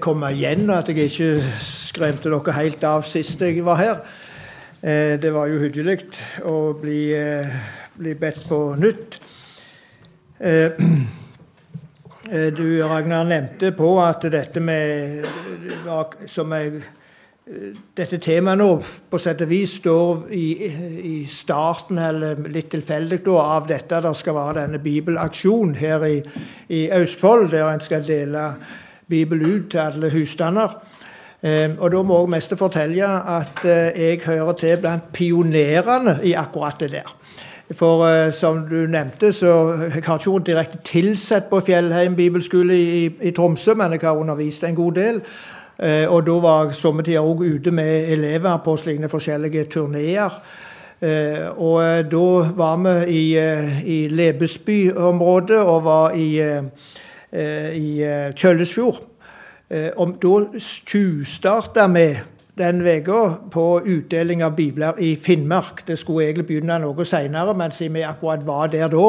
komme igjen, at jeg ikke skremte dere helt av sist jeg var her. Eh, det var jo hyggelig å bli, eh, bli bedt på nytt. Eh, du, Ragnar, nevnte på at dette med som jeg, dette temaet nå på sett og vis står i, i starten, eller litt tilfeldig, av dette. Det skal være denne bibelaksjonen her i, i Østfold, der en skal dele Bibel ut til alle husstander. Eh, og da må jeg mest fortelle at eh, jeg hører til blant pionerene i akkurat det der. For uh, som du nevnte, så jeg har ikke vært direkte tilsatt på Fjellheim bibelskole i, i, Tromsø, men jeg har undervist en god del. Uh, og da var jeg somme tider òg ute med elever på slike forskjellige turneer. Og da var vi i, i Lebesby-området og var i Eh, i eh, Kjøllesfjord. Eh, og da tjuvstarta vi den uka på utdeling av bibler i Finnmark. Det skulle egentlig begynne noe seinere, men siden vi akkurat var der da,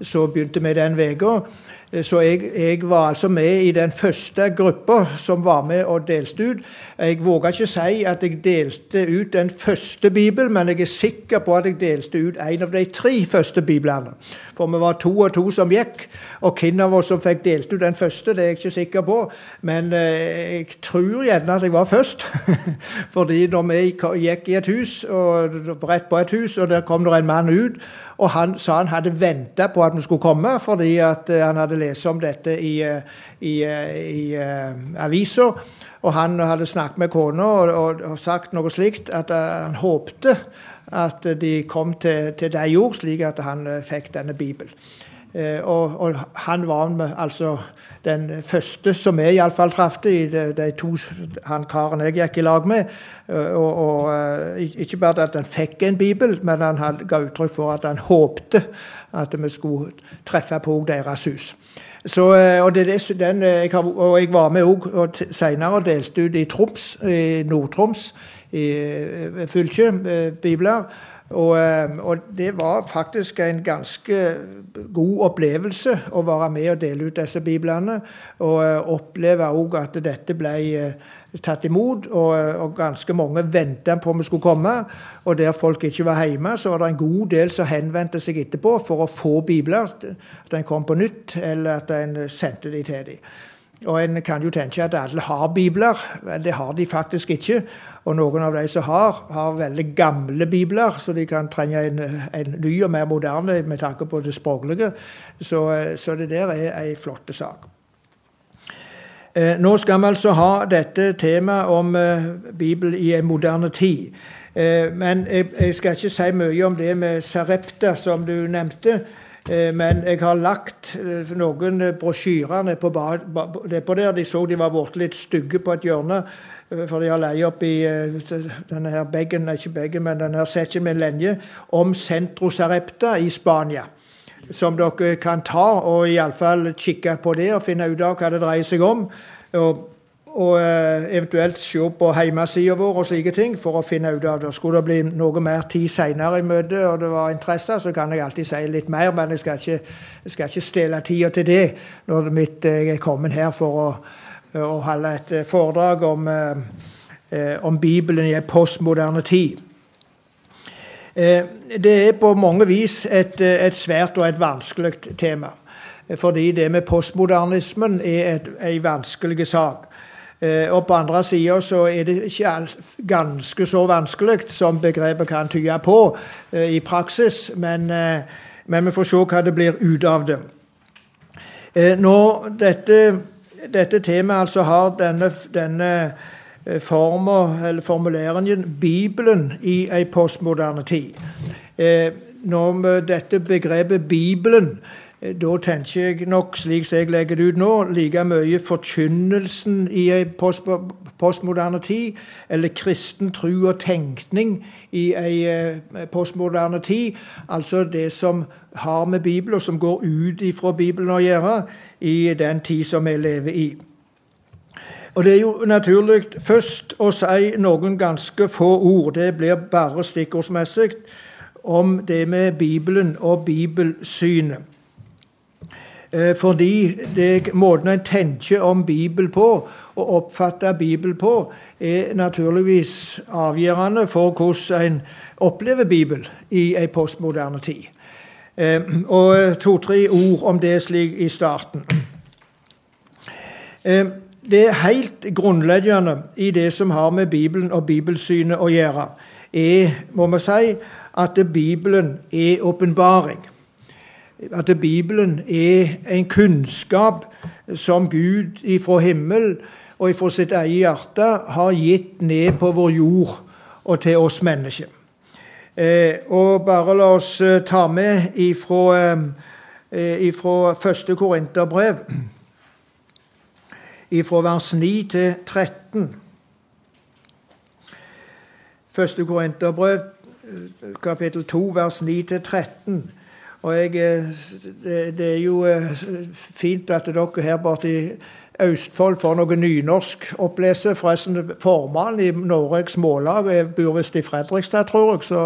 så begynte vi den uka. Så jeg, jeg, var altså med i den første gruppa som var med og delte ut. Jeg våger ikke si at jeg delte ut den første bibelen, men jeg er sikker på at jeg delte ut en av de tre første biblene. For vi var to og to som gikk, og hvem av oss som fikk delt ut den første, det er jeg ikke sikker på. Men eh, jeg tror gjerne at jeg var først. Fordi når vi gikk i et hus, og rett på et hus, og der kom det en mann ut og han sa han hadde venta på at vi skulle komme, fordi eh, han hadde lest om dette i, eh, i, eh, i avisa. Og han hadde snakket med kona og, og, og, sagt noe slikt at han håpte at de kom til, til de jord, slik at han fikk denne Bibelen. Uh, og, og, han var med, altså den første som vi iallfall traff i de, de, to han karen jeg gikk i lag med. Eh, og, og, eh, Ikke bare at han fikk en bibel, men han ga uttrykk for at han håpte at vi skulle treffe på deres hus. Så, eh, og, det, den, jeg har, og, jeg var med òg og delte ut i Troms, i Nord-Troms, i bibler. Og, og, det var faktisk en ganske god opplevelse å være med og dele ut disse biblene. Og eh, oppleve òg at dette ble eh, tatt imot, og, og ganske mange venta på vi skulle komme. Og der folk ikke var hjemme, så var det en god del som henvendte seg etterpå for å få bibler. At en kom på nytt, eller at en sendte de til dem. Og En kan jo tenke at alle har bibler. men Det har de faktisk ikke. Og noen av de som har, har veldig gamle bibler, så de kan trenge en, en ny og mer moderne med tanke på det språklige. Så, så det der er ei flott sak. Eh, nå skal vi altså ha dette temaet om eh, Bibel i en moderne tid. Eh, men jeg skal ikke si mye om det med Sarepta, som du nevnte. Eh, men jeg har lagt eh, noen brosjyrer nedpå der. De så de var blitt litt stygge på et hjørne. Eh, for de har leid opp i denne her bagen, ikke bagen, men denne her sekken med lenje om Centro Sarepta i Spania. Som dere kan ta og iallfall kikke på det og finne ut av hva det dreier seg om. Og og eh, eventuelt se på hjemmesida vår og slike ting for å finne ut av det. Skulle det bli noe mer tid seinere i møtet og det var interesse, så kan jeg alltid si litt mer, men jeg skal ikke, jeg skal ikke stjele tida til det når mitt, eh, jeg er kommet her for å, å holde et eh, foredrag om, om Bibelen i en postmoderne tid. Det er på mange vis et, et svært og et vanskelig tema. Fordi det med postmodernismen er en vanskelig sak. Eh, og på andre sida så er det ikke ganske så vanskelig som begrepet kan tyde på eh, i praksis, men, eh, men, vi får se hva det blir ut av det. Når dette, dette temaet altså har denne, denne forma, eller formuleringen 'Bibelen i ei postmoderne tid'. Når dette begrepet 'Bibelen' da tenker jeg nok, slik som jeg legger det ut nå, like mye forkynnelsen i ei post, postmoderne tid, eller kristen tru og tenkning i ei eh, postmoderne tid. Altså det som har med Bibelen, og som går ut ifra Bibelen å gjøre, i den tid som vi lever i. Og Det er jo naturlig først å si noen ganske få ord. Det blir bare stikkordsmessig om det med Bibelen og bibelsynet. Eh, fordi det, måten en tenker om Bibel på, og oppfatter Bibel på, er naturligvis avgjørende for hvordan en opplever Bibel i en postmoderne tid. Eh, og to-tre ord om det slik i starten. Det det helt grunnleggende i det som har med Bibelen og bibelsynet å gjøre, er, må vi si, at Bibelen er åpenbaring at Bibelen er en kunnskap som Gud ifra himmel og ifra sitt eget hjerte har gitt ned på vår jord og til oss mennesker. Eh, og bare la oss eh, ta med ifra, eh, ifra første Korinterbrev, ifra vers 9 til 13. Første Korinterbrev, kapittel 2, vers 9 til 13. Og jeg, eh, det, det, er jo eh, fint at dere her borte i Østfold får noe nynorsk opplese. Forresten, formannen i Norges Mållag jeg bor visst i Fredrikstad, tror jeg, så,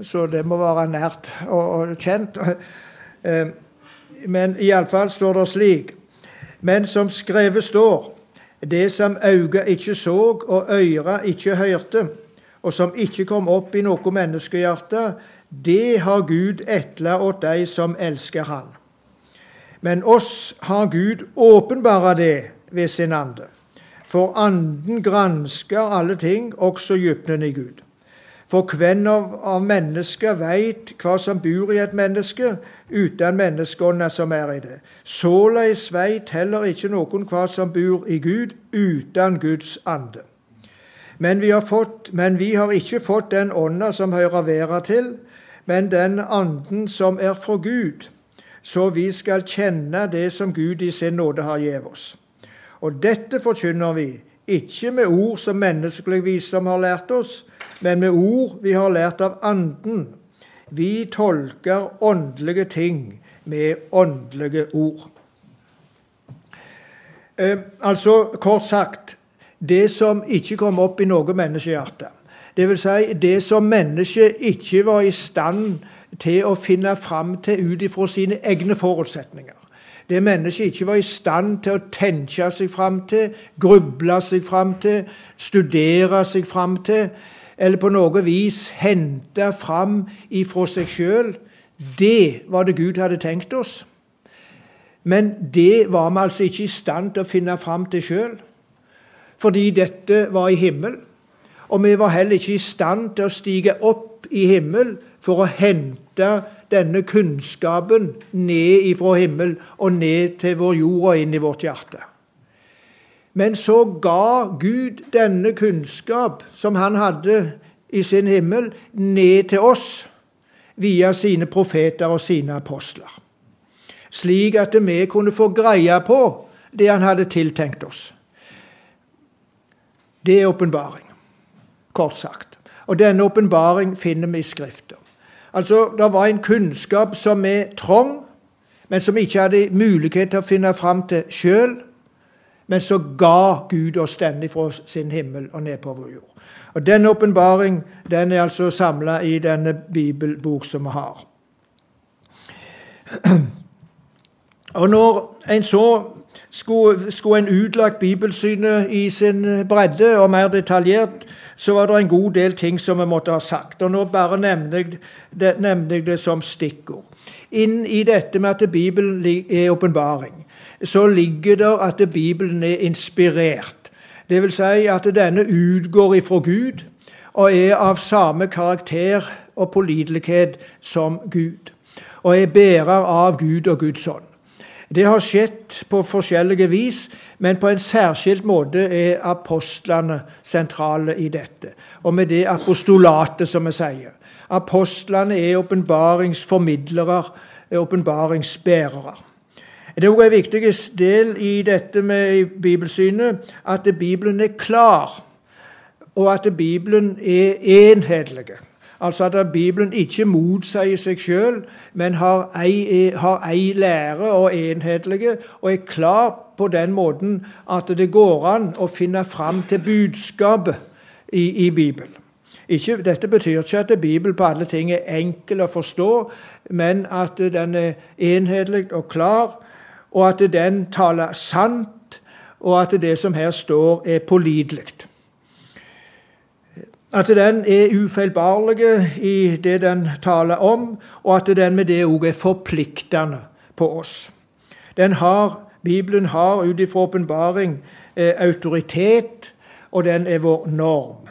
så, det må være nært og, og kjent. Eh, men iallfall står det slik Men som skrevet står, det som øyet ikke så og øret ikke hørte, og som ikke kom opp i noe menneskehjerte, det har Gud etla åt de som elsker Han. Men oss har Gud åpenbara det ved sin ande. For anden gransker alle ting, også djupnen i Gud. For hvem av mennesker veit hva som bor i et menneske, uten menneskeånda som er i det? Såleis veit heller ikke noen hva som bor i Gud, uten Guds ande. Men vi har, fått, men vi har ikke fått den ånda som hører verda til, men den anden som er fra Gud, så vi skal kjenne det som Gud i sin nåde har gitt oss. Og dette forkynner vi, ikke med ord som menneskelig visdom har lært oss, men med ord vi har lært av Anden. Vi tolker åndelige ting med åndelige ord. Eh, altså, kort sagt, det som ikke kom opp i noe menneskehjerte, Dvs. Si det som mennesket ikke var i stand til å finne fram til ut ifra sine egne forutsetninger. Det mennesket ikke var i stand til å tenke seg fram til, gruble seg fram til, studere seg fram til, eller på noe vis hente fram ifra seg sjøl. Det var det Gud hadde tenkt oss. Men det var vi altså ikke i stand til å finne fram til sjøl, fordi dette var i himmelen. Og vi var heller ikke i stand til å stige opp i himmel for å hente denne kunnskapen ned ifra himmel og ned til vår jord og inn i vårt hjerte. Men så ga Gud denne kunnskap som han hadde i sin himmel, ned til oss via sine profeter og sine apostler. Slik at vi kunne få greie på det han hadde tiltenkt oss. Det er åpenbaring kort sagt. Og denne åpenbaring finner vi i Skrifta. Altså, Det var en kunnskap som er trang, men som ikke hadde mulighet til å finne fram til sjøl. Men så ga Gud oss denne fra sin himmel og ned på vår jord. Og Denne åpenbaring den er altså samla i denne bibelbok som vi har. Og når en så skulle, skulle en utlagt bibelsynet i sin bredde og mer detaljert, så var det en god del ting som vi måtte ha sagt. Og nå bare nevner jeg det, nevner jeg det som stikkord. Inn i dette med at Bibelen er åpenbaring, så ligger det at Bibelen er inspirert. Det vil si at denne utgår ifra Gud og er av samme karakter og pålitelighet som Gud. Og er bærer av Gud og Guds ånd. Det har skjedd på forskjellige vis, men på en særskilt måte er apostlene sentrale i dette. Og med det apostolatet, som vi sier. Apostlene er åpenbaringsformidlere, åpenbaringsbærere. Det er også en viktig del i dette med bibelsynet at Bibelen er klar, og at Bibelen er enhetlig. Altså at Bibelen ikke motsier seg sjøl, men har ei, har ei lære og enhetlige, og er klar på den måten at det går an å finne fram til budskapet i, i Bibelen. Ikke, dette betyr ikke at Bibelen på alle ting er enkel å forstå, men at den er enhetlig og klar, og at den taler sant, og at det som her står, er pålitelig. At den er ufeilbarlig i det den taler om, og at den med det òg er forpliktende på oss. Har, Bibelen har ut ifra åpenbaring eh, autoritet, og den er vår norm.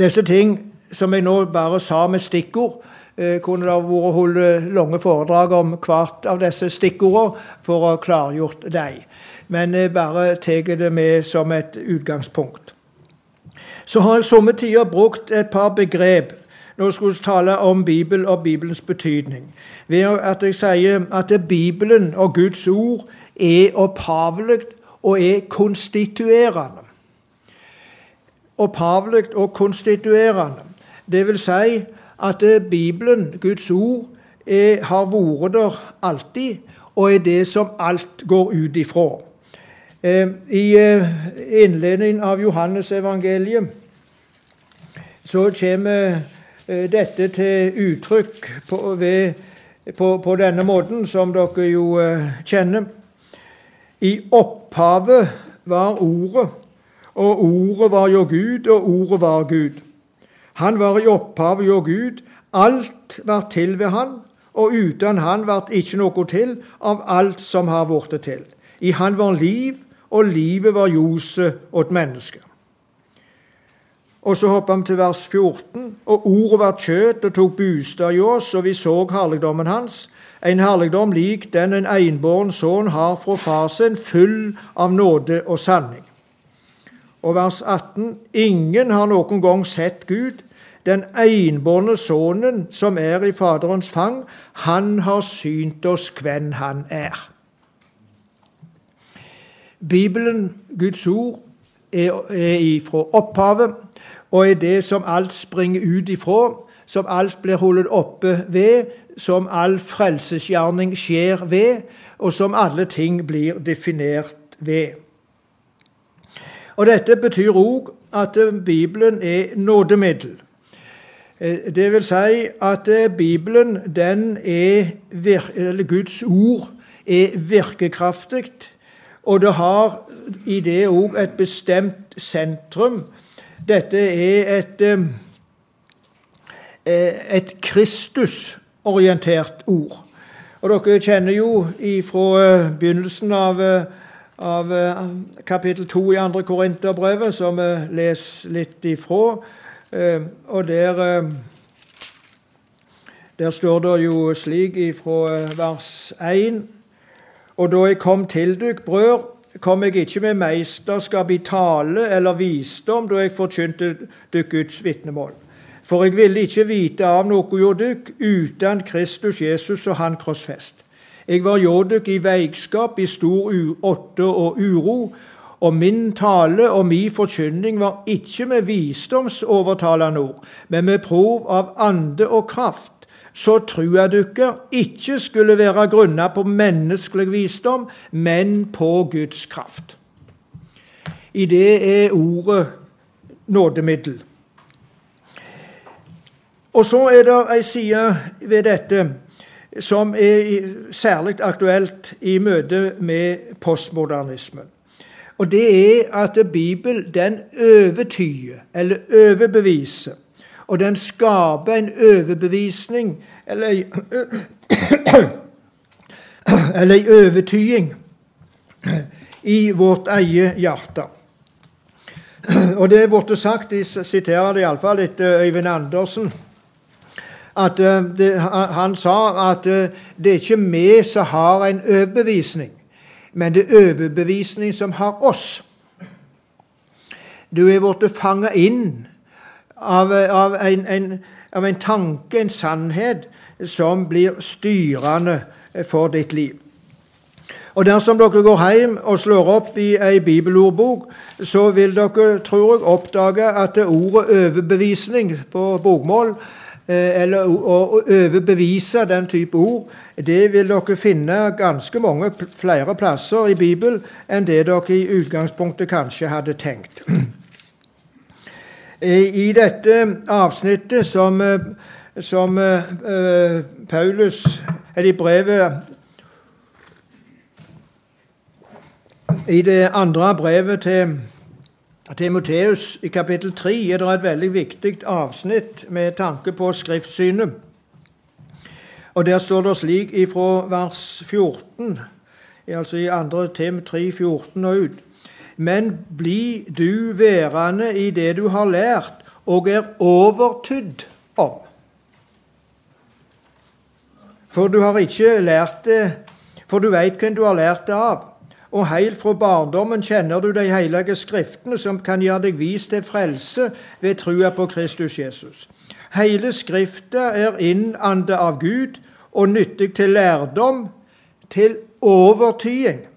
Disse ting som jeg nå bare sa med stikkord, eh, kunne det vært holdt lange foredrag om hvert av disse stikkordene for å ha klargjort dem. Men jeg bare tar det med som et utgangspunkt. Så har jeg somme tider brukt et par begrep når jeg skulle tale om Bibel og Bibelens betydning. Ved at jeg sier at Bibelen og Guds ord er opphavlig og er konstituerende. Opphavlig og konstituerende. Det vil si at Bibelen, Guds ord, er, har vært der alltid, og er det som alt går ut ifra. Eh, I eh, innledningen av Johannes evangeliet så kommer eh, dette til uttrykk på, ved, på, på, denne måten, som dere jo kjenner. I opphavet var Ordet, og Ordet var jo Gud, og Ordet var Gud. Han var i opphavet jo Gud. Alt var til ved han, og uten han ble ikke noe til av alt som har blitt til. I han var liv, og livet var ljoset åt mennesket. Og så hopper vi til vers 14. Og ordet var kjøtt og tok bostad i oss, og vi så herligdommen hans. En herligdom lik den en enbåren sønn har fra far sin, full av nåde og sanning. Og vers 18. Ingen har noen gang sett Gud. Den enbårne sønnen som er i Faderens fang, han har synt oss hvem han er. Bibelen, Guds ord, er, er ifra opphavet og er det som alt springer ut ifra, som alt blir holdt oppe ved, som all frelsesgjerning skjer ved, og som alle ting blir definert ved. Og Dette betyr òg at Bibelen er nådemiddel. Det vil si at Bibelen, den er, Guds ord, er virkekraftig og det har i det òg et bestemt sentrum. Dette er et, et Kristus-orientert ord. Og Dere kjenner jo fra eh, begynnelsen av, eh, av kapittel 2 i 2. Korinterbrevet, som vi leser litt ifra. Og der, der står det jo slik ifra vers 1 og da jeg kom til dykk, brør, kom jeg ikke med meisterskap i tale eller visdom da jeg forkynte dykk Guds vitnemål. For jeg ville ikke vite av noe hjå uten Kristus Jesus og Han krossfest. Jeg var hjå i veikskap, i stor åtte og uro, og min tale og min forkynning var ikke med visdomsovertalende ord, men med prov av ande og kraft så trua dere ikke skulle være grunna på menneskelig visdom, men på Guds kraft. I det er ordet nådemiddel. Og så er det ei side ved dette som er særlig aktuelt i møte med postmodernismen. Og det er at Bibelen den overtyder, eller overbeviser, og den skaper en overbevisning eller ei eller ei overtyding i vårt eget hjerte. Og det er blitt sagt, jeg siterer det iallfall etter Øyvind Andersen, at eh, det, han sa at eh, det er ikke vi som har en overbevisning, men det er overbevisning som har oss. Du er blitt fanga inn av, av, en, en, av, en, tanke, en sannhet, som blir styrende for ditt liv. Og Dersom dere går hjem og slår opp i ei bibelordbok, så vil dere, tror jeg, oppdage at ordet 'overbevisning' på bokmål, eh, eller å overbevise den type ord, det vil dere finne ganske mange flere plasser i Bibelen enn det dere i utgangspunktet kanskje hadde tenkt. I dette avsnittet som, eh, som uh, Paulus, eller i brevet I det andre brevet til Timoteus, i kapittel 3, er det et veldig viktig avsnitt med tanke på skriftsynet. Og Der står det slik ifra vers 14, altså i 2. Tim 3, 14 og ut. Men bli du værende i det du har lært og er overtydd om. For du har ikke lært det, for du veit hvem du har lært det av. Og heilt fra barndommen kjenner du de hellige skriftene, som kan gjøre deg vis til frelse ved trua på Kristus Jesus. Hele Skrifta er innandet av Gud og nyttig til lærdom, til overtyding,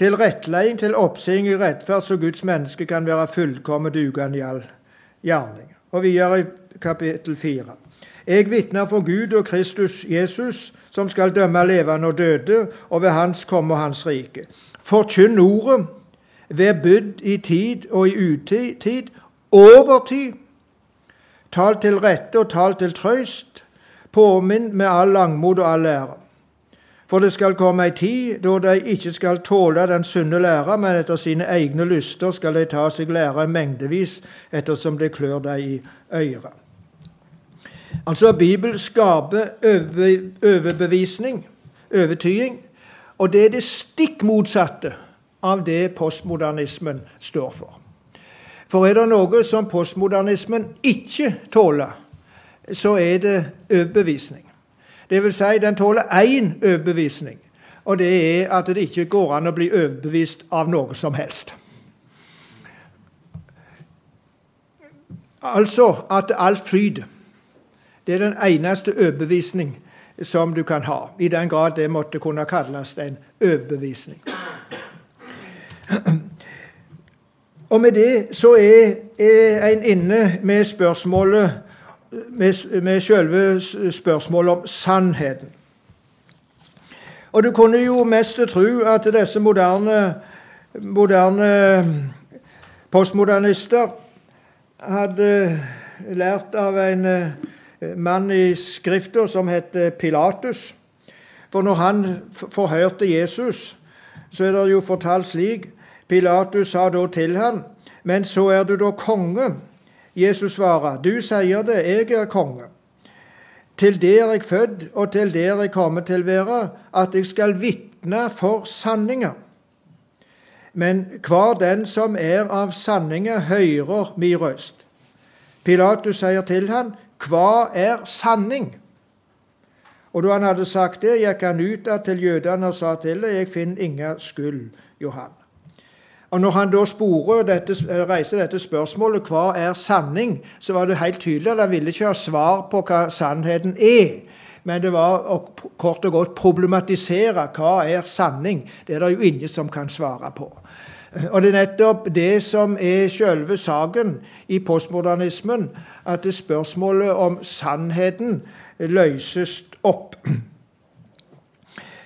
til rettleding, til oppsing i rettferd, så Guds menneske kan være fullkomment dugende i all gjerning. Og videre i kapittel 4. Jeg vitner for Gud og Kristus Jesus, som skal dømme levende og døde, og ved Hans komme og Hans rike. Forkynn ordet, vær bydd i tid og i utid, overtid. Tal til rette og tal til trøst. Påminn med all langmod og all ære. For det skal komme ei tid da de ikke skal tåle den sunne lære, men etter sine egne lyster skal de ta seg lære mengdevis ettersom det klør dem i øret. Altså, Bibelen skaper overbevisning, overtyding, og det er det stikk motsatte av det postmodernismen står for. For er det noe som postmodernismen ikke tåler, så er det overbevisning. Vil si, den tåler én overbevisning, og det er at det ikke går an å bli overbevist av noe som helst. Altså at alt flyter. Det er den eneste overbevisning som du kan ha, i den grad det måtte kunne kalles en overbevisning. Og med det så er, er en inne med spørsmålet med, med selve spørsmålet om sannheten. Og du kunne jo mest tro at disse moderne, moderne postmodernister hadde lært av en mann i Skrifta som het Pilatus. For når han forhørte Jesus, så er det jo fortalt slik Pilatus sa da til ham, men så er du da konge. Jesus svarer, du sier det, jeg er konge. Til det er jeg født, og til det er jeg kommet til å være, at jeg skal vitne for sanninga. Men hver den som er av sanninga, hører mi røst. Pilatus sier til han, hva er sanning? Og da han hadde sagt det, gikk han ut til jødene og sa til dem, jeg finner ingen skyld, Johan. Og Når han da sporer dette, reiser dette spørsmålet hva er sanning, så var det helt tydelig at han ville ikke ha svar på hva sannheten er. Men det var å kort og godt problematisere hva er sanning. Det er det jo ingen som kan svare på. Og Det er nettopp det som er selve saken i postmodernismen, at spørsmålet om sannheten løses opp.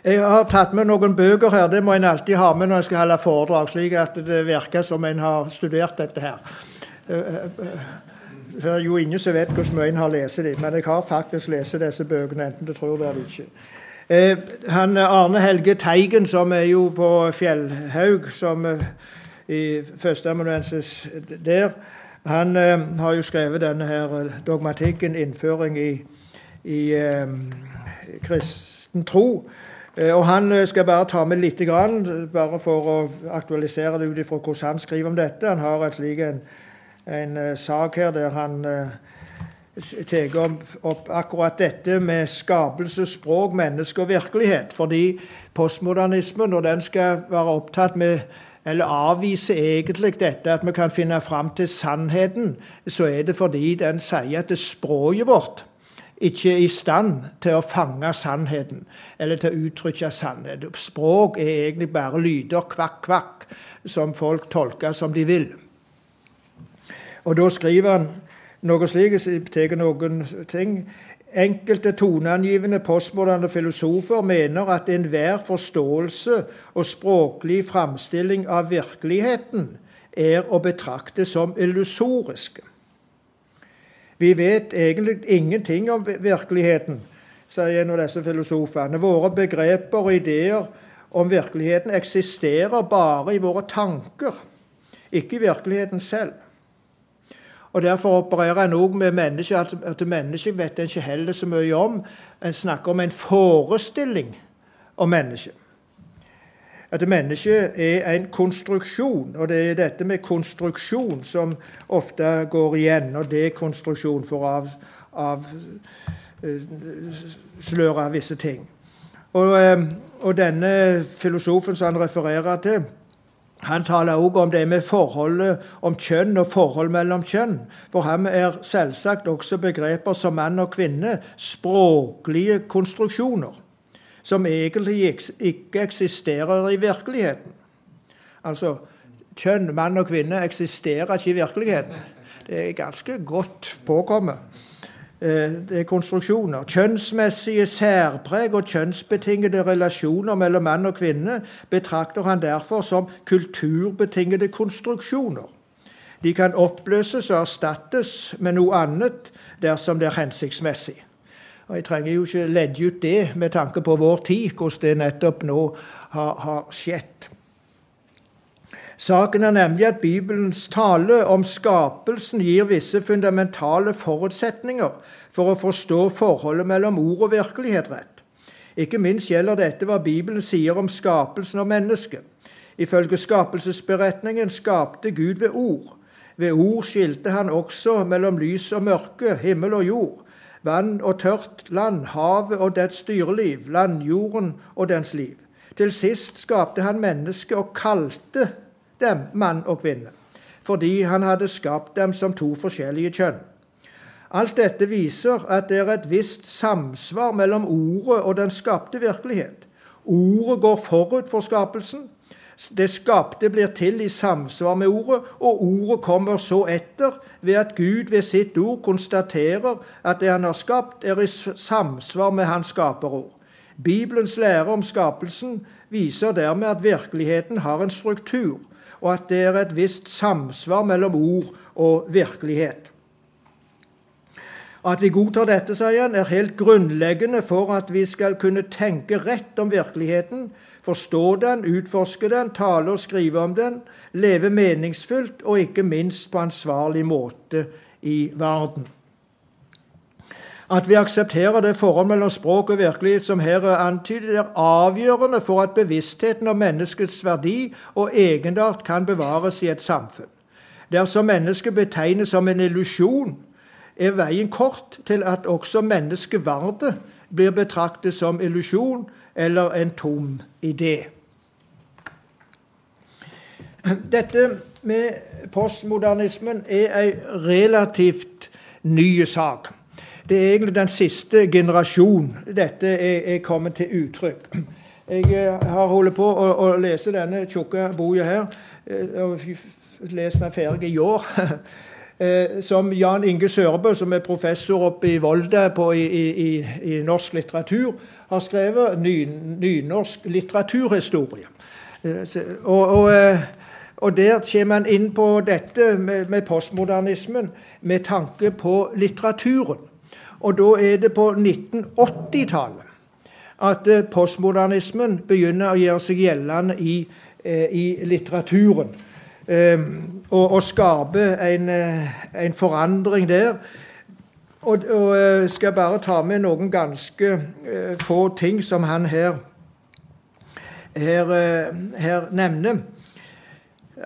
Jeg har tatt med noen bøker her. Det må en alltid ha med når en skal holde foredrag, slik at det virker som en har studert dette her. Det er jo ingen som vet hvor mye en har lest dem, men jeg har faktisk lest disse bøkene, enten du tror det eller ikke. Eh, han Arne Helge Teigen, som er jo på Fjellhaug, som eh, i førsteamanuensis der, han eh, har jo skrevet denne her dogmatikken, innføring i, i kristen tro. Og Han skal bare ta med litt, bare for å aktualisere det ut ifra hvordan han skriver om dette. Han har et slik en, en sak her der han tar opp akkurat dette med skapelse, språk, menneske og virkelighet. Fordi postmodernismen, når den skal være opptatt med eller avvise egentlig dette at vi kan finne fram til sannheten, så er det fordi den sier at det språket vårt ikke er i stand til å fange sannheten eller til å uttrykke sannhet. Språk er egentlig bare lyder, kvakk, kvakk, som folk tolker som de vil. Og da skriver han noe slikt tar noen ting. Enkelte toneangivende postmoderne filosofer mener at enhver forståelse og språklig framstilling av virkeligheten er å betrakte som illusoriske. Vi vet egentlig ingenting om virkeligheten, sier en av disse filosofene. Våre begreper og ideer om virkeligheten eksisterer bare i våre tanker, ikke i virkeligheten selv. Og Derfor opererer en òg med mennesker, at mennesket vet en ikke heller så mye om. En snakker om en forestilling om mennesket. At mennesket er en konstruksjon, og det er dette med konstruksjon som ofte går igjen. Og dekonstruksjon for å avsløre av visse ting. Og, eh, og denne filosofen som han refererer til, han taler også om det med forholdet om kjønn og forhold mellom kjønn. For ham er selvsagt også begreper som mann og kvinne språklige konstruksjoner som egentlig ikke eksisterer i virkeligheten. Altså kjønn, mann og kvinne eksisterer ikke i virkeligheten. Det er ganske godt påkommet. Eh, det er konstruksjoner. Kjønnsmessige særpreg og kjønnsbetingede relasjoner mellom mann og kvinne betrakter han derfor som kulturbetingede konstruksjoner. De kan oppløses og erstattes med noe annet dersom det er hensiktsmessig. Og Jeg trenger jo ikke legge ut det med tanke på vår tid, hvordan det nettopp nå har, har skjedd. Saken er nemlig at Bibelens tale om skapelsen gir visse fundamentale forutsetninger for å forstå forholdet mellom ord og virkelighet rett. Ikke minst gjelder dette hva Bibelen sier om skapelsen av mennesket. Ifølge skapelsesberetningen skapte Gud ved ord. Ved ord skilte han også mellom lys og mørke, himmel og jord, vann og tørt land, havet og dets dyreliv, landjorden og dens liv. Til sist skapte han mennesket og kalte dem mann og kvinne, fordi han hadde skapt dem som to forskjellige kjønn. Alt dette viser at det er et visst samsvar mellom ordet og den skapte virkelighet. Ordet går forut for skapelsen. Det skapte blir til i samsvar med ordet, og ordet kommer så etter ved at Gud ved sitt ord konstaterer at det han har skapt, er i samsvar med hans skaperord. Bibelens lære om skapelsen viser dermed at virkeligheten har en struktur, og at det er et visst samsvar mellom ord og virkelighet. At vi godtar dette, sier han, er helt grunnleggende for at vi skal kunne tenke rett om virkeligheten, forstå den, utforske den, tale og skrive om den, leve meningsfullt og ikke minst på ansvarlig måte i verden. At vi aksepterer det forhold mellom språk og virkelighet som her er antydet, er avgjørende for at bevisstheten om menneskets verdi og egenart kan bevares i et samfunn. Dersom mennesket betegnes som en illusjon, er veien kort til at også menneskeverdet blir betraktet som illusjon eller en tom idé. Dette med postmodernismen er ei relativt ny sak. Det er egentlig den siste generasjon dette er, er kommet til uttrykk. Jeg eh, har holdt på å, å lese denne tjukke boka her. Eh, og lest den ferdig i år. Eh, som Jan Inge Sørbø, som er professor oppe i Volda på, i, i, i, norsk litteratur, har skrevet ny, nynorsk litteraturhistorie. Og, og, og, der kommer man inn på dette med, med postmodernismen med tanke på litteraturen. Og da er det på 1980-tallet at eh, postmodernismen begynner å gjøre seg gjeldende i, eh, i litteraturen. Og, og skape en, eh, en, forandring der. Og, og skal bare ta med noen ganske få ting som han her, her, her nevner.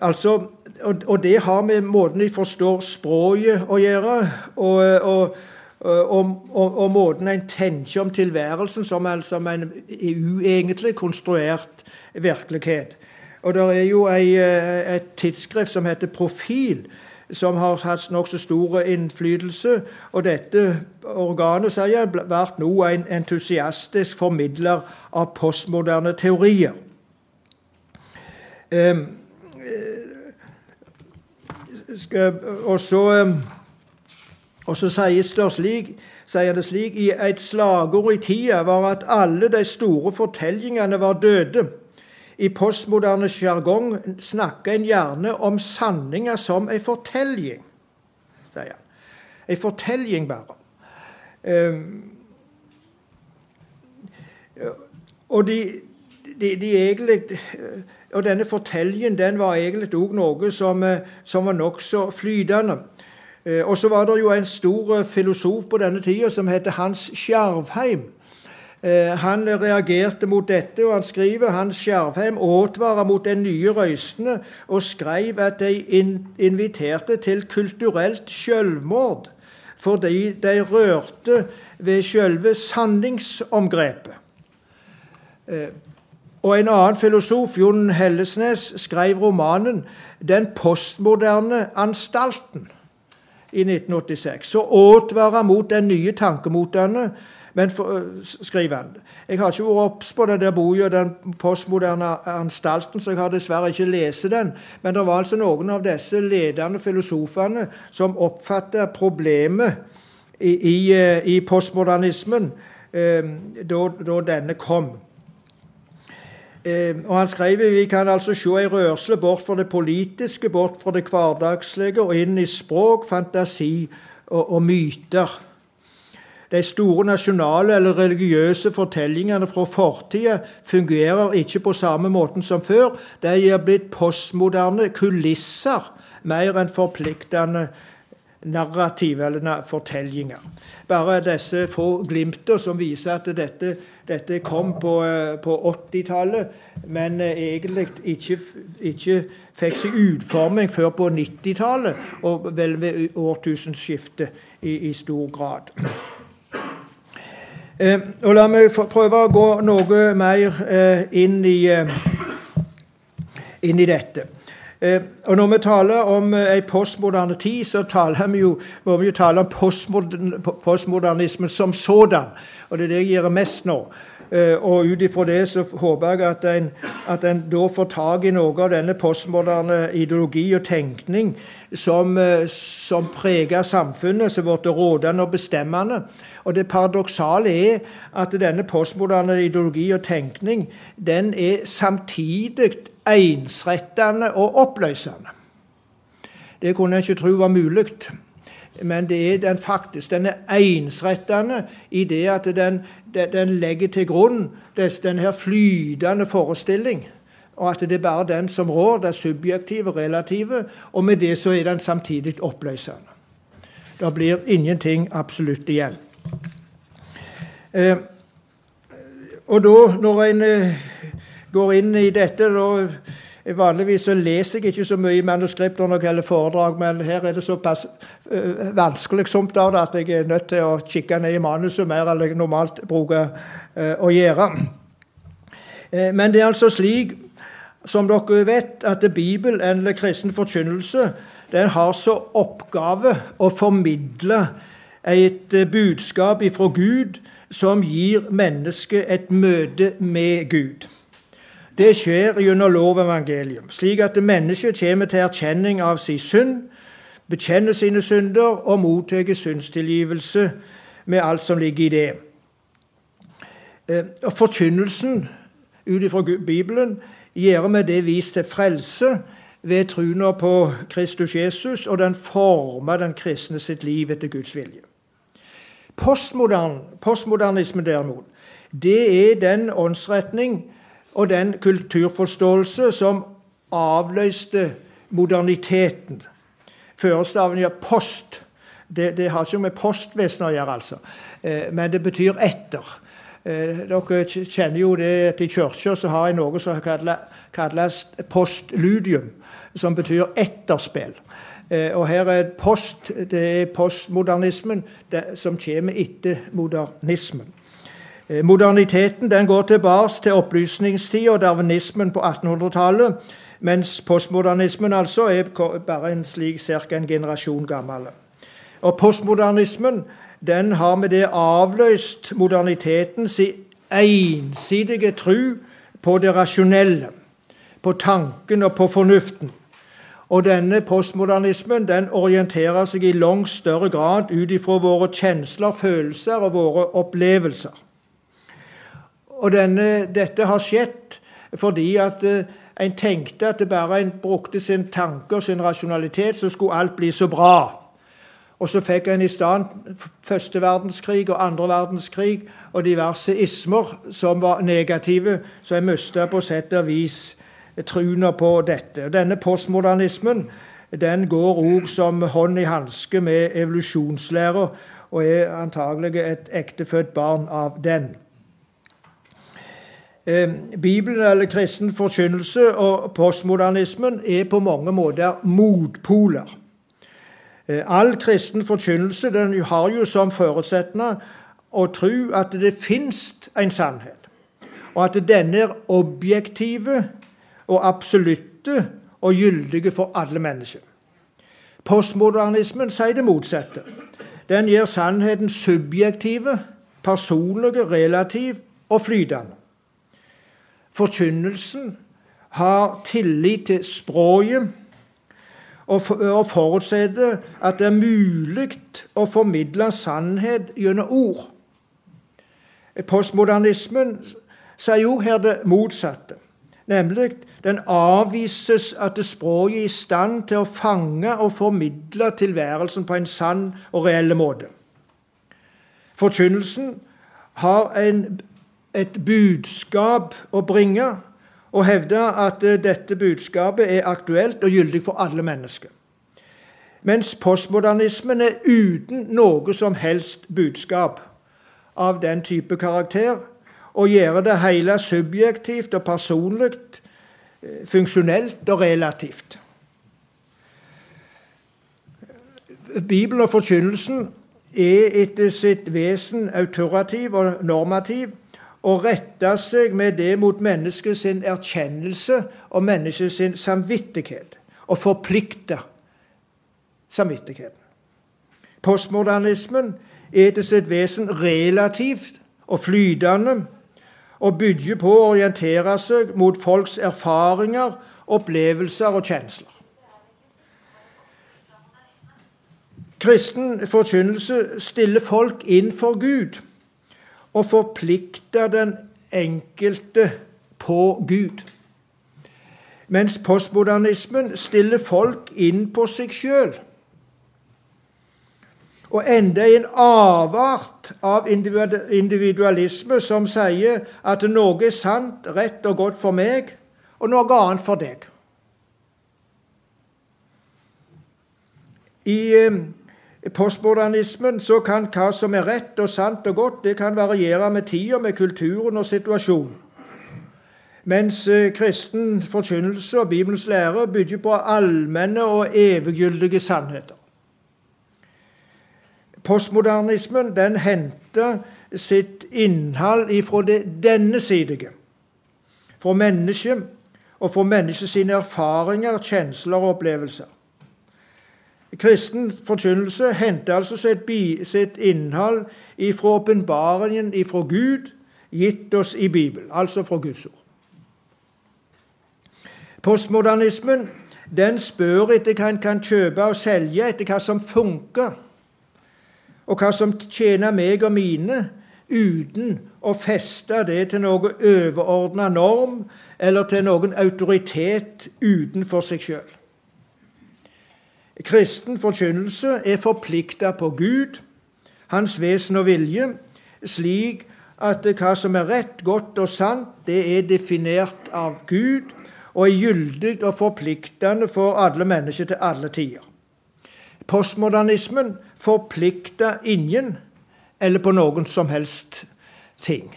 Altså, og, og, det har med måten de forstår språket å gjøre. og, og og, måten en tenker om tilværelsen som som en uegentlig konstruert virkelighet. Og Det er jo ei, eh, et tidsskrift som heter Profil, som har hatt nokså stor innflytelse. Og dette organet jeg, vært nå en entusiastisk formidler av postmoderne teorier. Um, skal, og så og så sies det slik, sier det slik i et slagord i tida var at alle de store fortellingene var døde. I postmoderne sjargong snakker en gjerne om sanninger som ei fortelling, sier han. Ei fortelling bare. Um, og de, de, de egentlig, og denne fortellingen den var egentlig òg noe som, som var nokså flytende. Og så var det jo en stor filosof på denne tida som heter Hans Skjervheim. Han reagerte mot dette, og han skriver Hans Skjervheim advarer mot den nye røystene og skrev at de inviterte til kulturelt selvmord fordi de rørte ved selve sanningsomgrepet. Eh, og En annen filosof, Jon Hellesnes, skrev romanen 'Den postmoderne anstalten' i 1986. Så advarer mot den nye tankemotene men for, øh, skriver han Jeg har ikke vært obs på den der boka, den postmoderne anstalten, så jeg har dessverre ikke lest den. Men det var altså noen av disse ledende filosofene som oppfatta problemet i, i, øh, i postmodernismen eh, da, da, denne kom. Eh, og Han skrev vi kan altså se ei rørsle bort fra det politiske, bort fra det hverdagslige og inn i språk, fantasi og, og myter. De store nasjonale eller religiøse fortellingene fra fortida fungerer ikke på samme måten som før. De er blitt postmoderne kulisser mer enn forpliktende narrativ eller fortellinger. Bare disse få glimter som viser at dette, dette kom på, på 80-tallet, men egentlig ikke, ikke, fikk seg utforming før på 90-tallet, og vel ved årtusenskiftet i, i stor grad. Eh, og La meg prøve å gå noe mer eh, inn, i, eh, inn i dette. Eh, og Når vi taler om eh, ei postmoderne tid, så vi jo, må vi jo tale om postmodern, postmodernismen som sådan. Og det er det jeg gjør mest nå. Eh, og ut ifra det så håper jeg at en, at en da får tak i noe av denne postmoderne ideologi og tenkning som, som preger samfunnet, som blir rådende og bestemmende. Og det paradoksale er at denne postmoderne ideologi og tenkning den er samtidig ensrettende og oppløsende. Det kunne en ikke tro var mulig. Men det er den faktisk. Den er ensrettende i det at den, den legger til grunn denne flytende forestilling. Og at det er bare den som rår, det er subjektive, relative. Og med det så er den samtidig oppløsende. Det blir ingenting absolutt igjen. Eh, og da, når en eh, går inn i dette da, Vanligvis så leser jeg ikke så mye i når gjelder foredrag, men her er det såpass uh, vanskelig somt av det at jeg er nødt til å kikke ned i manuset mer enn jeg normalt bruker uh, å gjøre. Uh, men det er altså slik, som dere vet, at Bibelen eller kristen forkynnelse den har så oppgave å formidle et eh, budskap ifra Gud som gir mennesket et møte med Gud. Det skjer gjennom lovevangelium, slik at mennesket kommer til erkjenning av sin synd, bekjenner sine synder og mottar syndstilgivelse med alt som ligger i det. Eh, Forkynnelsen ut ifra Bibelen gjør med det vis til frelse ved troen på Kristus Jesus, og den former den kristne sitt liv etter Guds vilje. Postmodern, postmodernismen derimot, det er den åndsretning og den kulturforståelse som avløste moderniteten. Førestaven gjør post. Det, det, har ikke med postvesenet å gjøre, altså. Eh, men det betyr etter. Eh, dere kjenner jo det at i kirka så har jeg noe som kalles postludium, som betyr etterspill. Eh, og her er post, det er postmodernismen det, som kommer etter modernismen. Eh, moderniteten den går tilbake til opplysningstida og darwinismen på 1800-tallet, mens postmodernismen altså er bare en slik ca. en generasjon gammel. Og Postmodernismen den har med det avløst modernitetens ensidige tru på det rasjonelle, på tanken og på fornuften. Og denne postmodernismen den orienterer seg i langt større grad ut ifra våre kjensler, følelser og våre opplevelser. Og denne, dette har skjedd fordi at uh, en tenkte at det bare en brukte sin tanke og sin rasjonalitet, så skulle alt bli så bra. Og så fikk en i stand første verdenskrig og andre verdenskrig og diverse ismer som var negative, så en mista på sett og vis truna på dette. Denne postmodernismen den går òg som hånd i hanske med evolusjonslæra og er antagelig et ektefødt barn av den. Bibelen eller kristen forkynnelse og postmodernismen er på mange måter motpoler. Eh, all kristen forkynnelse den har jo som forutsetning å tro at det fins en sannhet, og at denne er objektive og absolutte og gyldige for alle mennesker. Postmodernismen sier det motsatte. Den gir sannheten subjektive, personlige, relativ og flytende. Forkynnelsen har tillit til språket og forutsetter at det er mulig å formidle sannhet gjennom ord. Postmodernismen sier jo her det motsatte. Nemlig den avvises at språket er i stand til å fange og formidle tilværelsen på en sann og reell måte. Forkynnelsen har en, et budskap å bringe og hevde at eh, dette budskapet er aktuelt og gyldig for alle mennesker. Mens postmodernismen er uten noe som helst budskap av den type karakter, og gjør det hele subjektivt og personlig, eh, funksjonelt og relativt. Bibelen og forkynnelsen er etter sitt vesen autorativ og normativ og rette seg med det mot menneskets erkjennelse og menneskets samvittighet, og forplikte samvittigheten. Postmodernismen er til sitt vesen relativt og flytende og bygger på å orientere seg mot folks erfaringer, opplevelser og kjensler. Kristen forkynnelse stiller folk inn for Gud og forplikter den enkelte på Gud. Mens postmodernismen stiller folk inn på seg sjøl. Og enda en avart av individualisme som sier at noe er sant, rett og godt for meg, og noe annet for deg. I eh, postmodernismen så kan hva som er rett og sant og godt, det kan variere med tida, med kulturen og situasjonen. Mens eh, kristen forkynnelse og Bibelens lære bygger på allmenne og eviggyldige sannheter. Postmodernismen den henter sitt innhold ifra det denne sidige. For mennesket og for menneskets erfaringer, kjensler og opplevelser. Kristen forkynnelse henter altså sitt, sitt innhold fra åpenbaringen fra Gud, gitt oss i Bibelen, altså fra Guds ord. Postmodernismen den spør etter hva en kan kjøpe og selge, etter hva som funker, og hva som tjener meg og mine, uten å feste det til noen overordna norm eller til noen autoritet utenfor seg sjøl. Kristen forkynnelse er forplikta på Gud, hans vesen og vilje, slik at hva som er rett, godt og sant, det er definert av Gud og er gyldig og forpliktende for alle mennesker til alle tider. Postmodernismen forplikter ingen eller på noen som helst ting.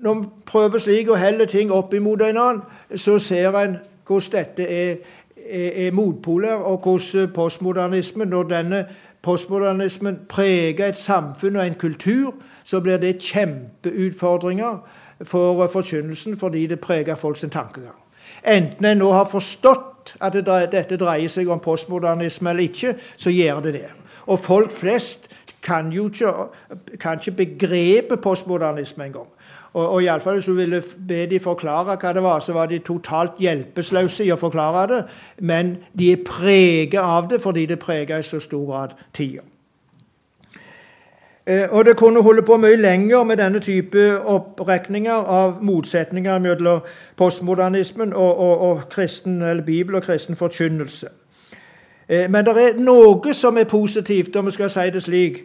Når vi prøver slik å helle ting opp imot en annen, så ser en hvordan dette er er motpoler, og hvordan postmodernismen, når denne postmodernismen preger et samfunn og en kultur, så blir det kjempeutfordringer for forkynnelsen fordi det preger folks tankegang. Enten en nå har forstått at det, dette dreier seg om postmodernisme eller ikke, så gjør det det. Og folk flest kan jo ikke, kan ikke begrepet postmodernisme engang. Og, og iallfall hun ville be de forklare hva det var, så var de totalt hjelpeløse i å forklare det. Men de er preget av det fordi det preger i så stor grad tida. Eh, og Det kunne holde på mye lenger med denne type opprekninger av motsetninger mellom postmodernismen og, og, og kristen eller Bibel og kristen forkynnelse. Eh, men det er noe som er positivt, om vi skal si det slik,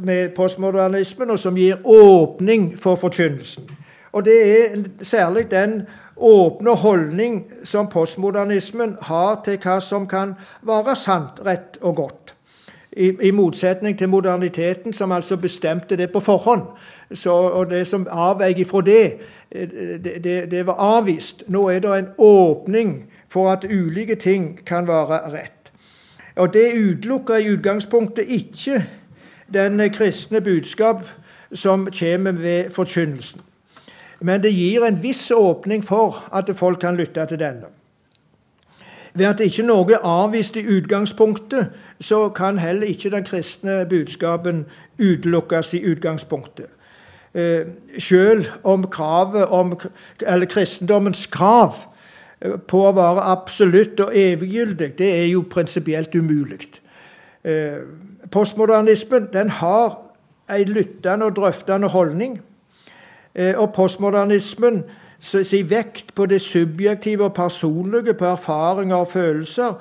med postmodernismen, og som gir åpning for forkynnelsen. Og det er særlig den åpne holdning som postmodernismen har til hva som kan være sant, rett og godt. I, i motsetning til moderniteten, som altså bestemte det på forhånd. Så, og det som avvek fra det, det, det, det var avvist. Nå er det en åpning for at ulike ting kan være rett. Og det utelukker i utgangspunktet ikke den kristne budskap som kommer ved forkynnelsen. Men det gir en viss åpning for at folk kan lytte til denne. Ved at ikke noe er avvist i utgangspunktet, så kan heller ikke den kristne budskapen utelukkes i utgangspunktet. Eh, selv om om, eller kristendommens krav på å være absolutt og eviggyldig, det er jo prinsipielt umulig. Eh, postmodernismen den har en lyttende og drøftende holdning. Og postmodernismen sin vekt på det subjektive og personlige, på erfaringer og følelser,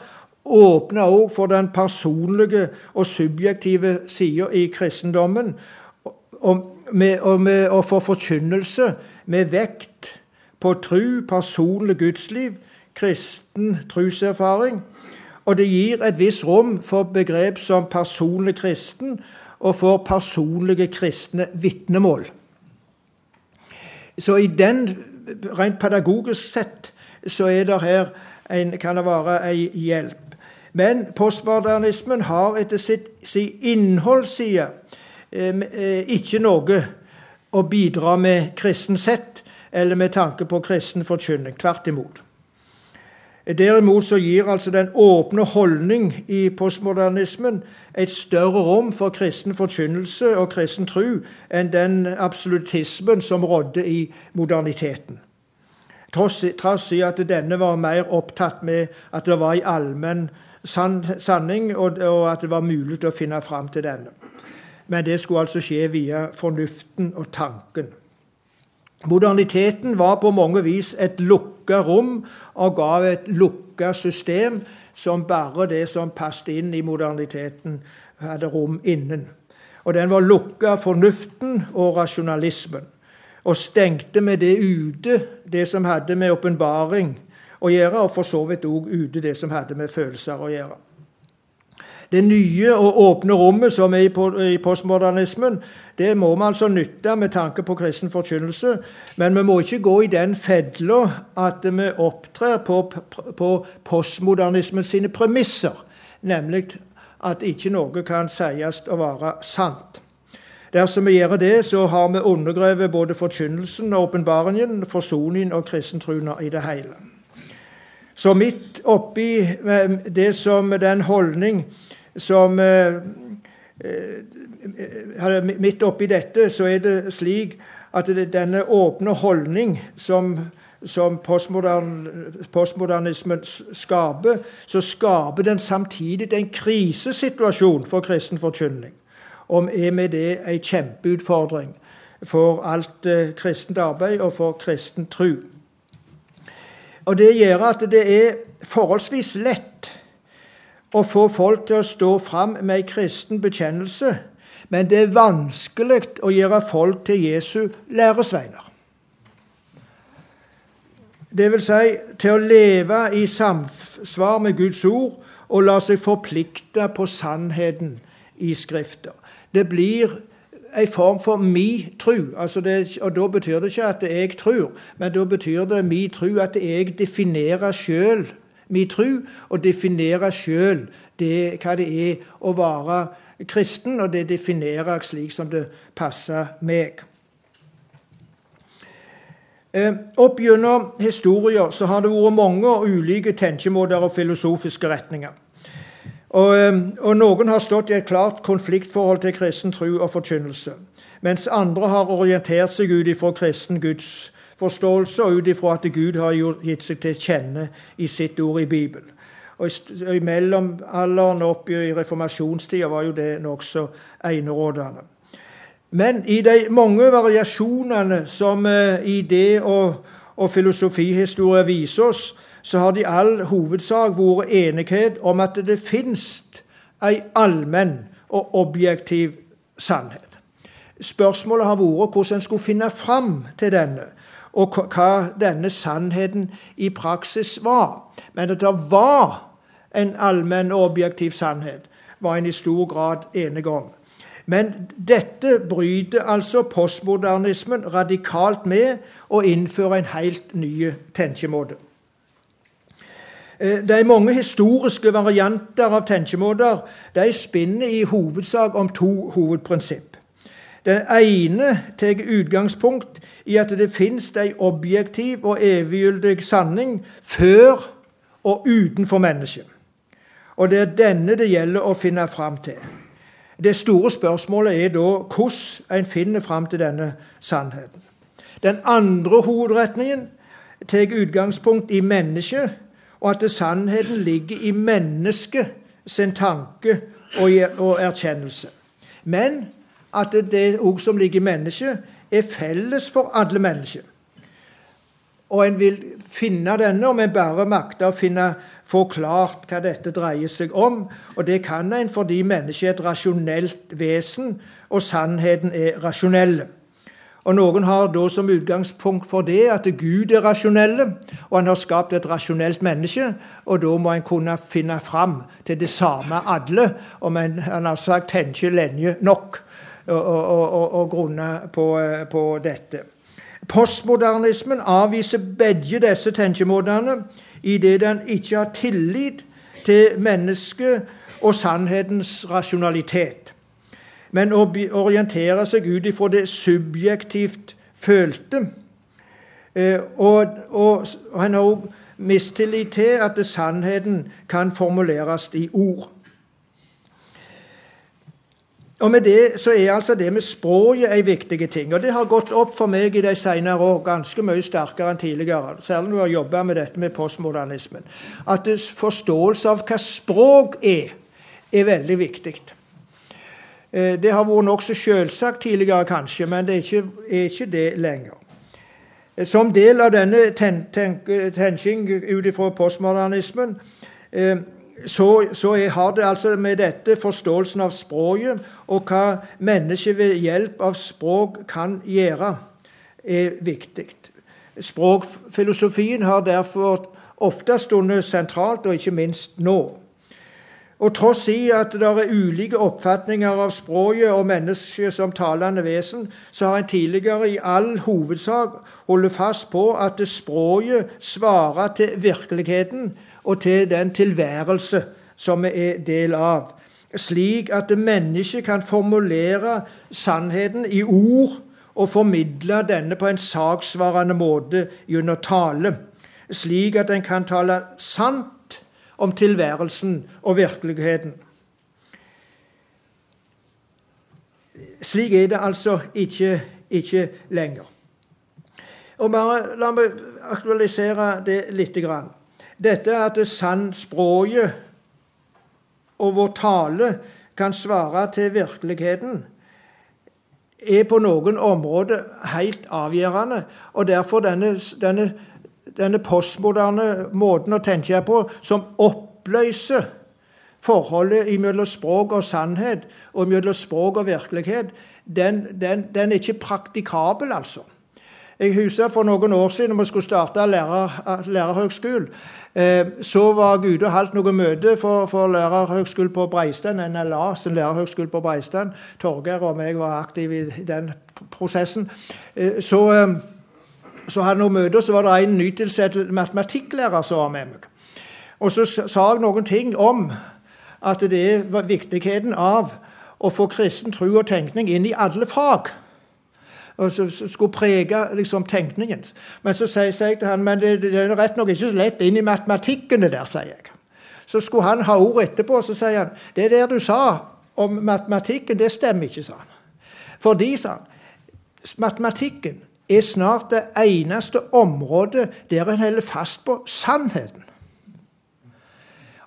åpner også for den personlige og subjektive sida i kristendommen. Og med, og med og for forkynnelse med vekt på tru, personlig gudsliv, kristen truserfaring. Og det gir et visst rom for begrep som personlig kristen og for personlige kristne vitnemål. Så i den, rent pedagogisk sett, så er det her en, kan det være ei hjelp. Men postmodernismen har etter sitt, sin innholdsside Eh, ikke noe å bidra med kristen sett eller med tanke på kristen forkynning. Tvert imot. Derimot så gir altså den åpne holdning i postmodernismen et større rom for kristen forkynnelse og kristen tro enn den absolutismen som rådde i moderniteten. Trass i at denne var mer opptatt med at det var en allmenn sanning, og at det var mulig å finne fram til denne men det skulle altså skje via fornuften og tanken. Moderniteten var på mange vis et lukka rom og ga et lukka system som bare det som passet inn i moderniteten, hadde rom innen. Og den var lukka fornuften og rasjonalismen, og stengte med det ute det som hadde med åpenbaring å gjøre, og for så vidt òg ute det som hadde med følelser å gjøre. Det nye og åpne rommet som er i postmodernismen, det må vi altså nytte med tanke på kristen forkynnelse. Men vi må ikke gå i den fedla at vi opptrer på, på postmodernismen sine premisser. Nemlig at ikke noe kan sies å være sant. Dersom vi gjør det, så har vi undergrevet både forkynnelsen og åpenbaringen, forsoningen og kristentruna i det hele. Så midt oppi eh, det som den holdning som eh, eh, Midt oppi dette så er det slik at det, denne åpne holdning som, som postmodern, postmodernismen skaper, så skaper den samtidig en krisesituasjon for kristen forkynning. Og er med det en kjempeutfordring for alt eh, kristent arbeid og for kristen tru. Og Det gjør at det er forholdsvis lett å få folk til å stå fram med ei kristen bekjennelse, men det er vanskelig å gjøre folk til Jesu læresveiner. Det vil si til å leve i samsvar med Guds ord og la seg forplikte på sannheten i Skrifter. Det blir en form for mi tru. Altså det, og Da betyr det ikke at jeg tror, men da betyr det mi tru at jeg definerer sjøl min tro og definere sjøl hva det er å være kristen, og det definerer jeg slik som det passer meg. Eh, opp gjennom historier så har det vært mange ulike tenkemåter og filosofiske retninger. Og, eh, og, Noen har stått i et klart konfliktforhold til kristen tro og forkynnelse, mens andre har orientert seg ut ifra kristen Guds forståelse, og ut ifra at Gud har gitt seg til kjenne i sitt ord i Bibelen. Og I mellomalderen og opp i reformasjonstida var jo det nokså enerådende. Men i de mange variasjonene som idé- og, og filosofihistorie viser oss, så har det i all hovedsak vært enighet om at det finnes ei allmenn og objektiv sannhet. Spørsmålet har vært hvordan en skulle finne fram til denne, og hva denne sannheten i praksis var. Men at det var en allmenn og objektiv sannhet, var en i stor grad enig om. Men dette bryter altså postmodernismen radikalt med og innfører en helt ny tenkemåte. Eh, de mange historiske varianter av tenkemåter de spinner i hovedsak om to hovedprinsipp. Den ene tar utgangspunkt i at det fins en objektiv og eviggyldig sanning før og utenfor mennesket. Og det er denne det gjelder å finne fram til. Det store spørsmålet er da hvordan en finner fram til denne sannheten. Den andre hovedretningen tar utgangspunkt i mennesket, og at sannheten ligger i mennesket sin tanke og erkjennelse. Men at det òg som ligger i mennesket, er felles for alle mennesker. Og en vil finne denne om en bare makter å finne, forklart hva dette dreier seg om. Og det kan en fordi mennesket er et rasjonelt vesen, og sannheten er rasjonell. Og Noen har da som utgangspunkt for det at Gud er rasjonell, og han har skapt et rasjonelt menneske. Og da må en kunne finne fram til det samme alle, om en han har sagt tenker lenge nok og, og, og grunne på, på dette. Postmodernismen avviser begge disse tenkemåtene idet den ikke har tillit til mennesket og sannhetens rasjonalitet, men orienterer seg ut ifra det subjektivt følte. Eh, og, og han har òg mistillit til at sannheten kan formuleres i ord. Og med det så er altså det med språket en viktig ting. Og det har gått opp for meg i de senere år ganske mye sterkere enn tidligere. Særlig når jeg har jobba med dette med postmodernismen. At forståelse av hva språk er, er veldig viktig. Eh, det har vært nokså selvsagt tidligere, kanskje, men det er ikke, er ikke det lenger. Eh, som del av denne tenking ut ifra postmodernismen eh, så, så har det altså med dette forståelsen av språket og hva mennesket ved hjelp av språk kan gjøre, er viktig. Språkfilosofien har derfor ofte stundet sentralt, og ikke minst nå. Og tross i at det er ulike oppfatninger av språket og mennesket som talende vesen, så har en tidligere i all hovedsak holdt fast på at språket svarer til virkeligheten og til den tilværelse som vi er del av, slik at mennesket kan formulere sannheten i ord og formidle denne på en saksvarende måte gjennom tale, slik at en kan tale sant om tilværelsen og virkeligheten. Slik er det altså ikke, ikke lenger. Og bare La meg aktualisere det lite grann. Dette at sannspråket og vår tale kan svare til virkeligheten, er på noen områder helt avgjørende. Og derfor denne, denne, denne postmoderne måten å tenke på, som oppløser forholdet mellom språk og sannhet, og mellom språk og virkelighet, den, den, den er ikke praktikabel, altså. Jeg husker for noen år siden vi skulle starte lærer, lærerhøgskole, Eh, så var Gud og holdt noe møte for, for lærerhøgskolen på Breistein, NLA, sin lærerhøgskole på Breistein. Torgeir og meg var aktive i den prosessen. Eh, så, eh, så hadde vi møte, og så var det en nytilsatt matematikklærer som var med meg. Og så sa jeg noen ting om at det var viktigheten av å få kristen tro og tenkning inn i alle fag og som skulle prege liksom, tenkningen. Men så sier jeg til han men det, det er rett nok ikke så lett inn i matematikken, det der, sier jeg. Så skulle han ha ord etterpå, så sier han det der du sa om matematikken, det stemmer ikke, sa han. Fordi, sa han, matematikken er snart det eneste området der en holder fast på sannheten.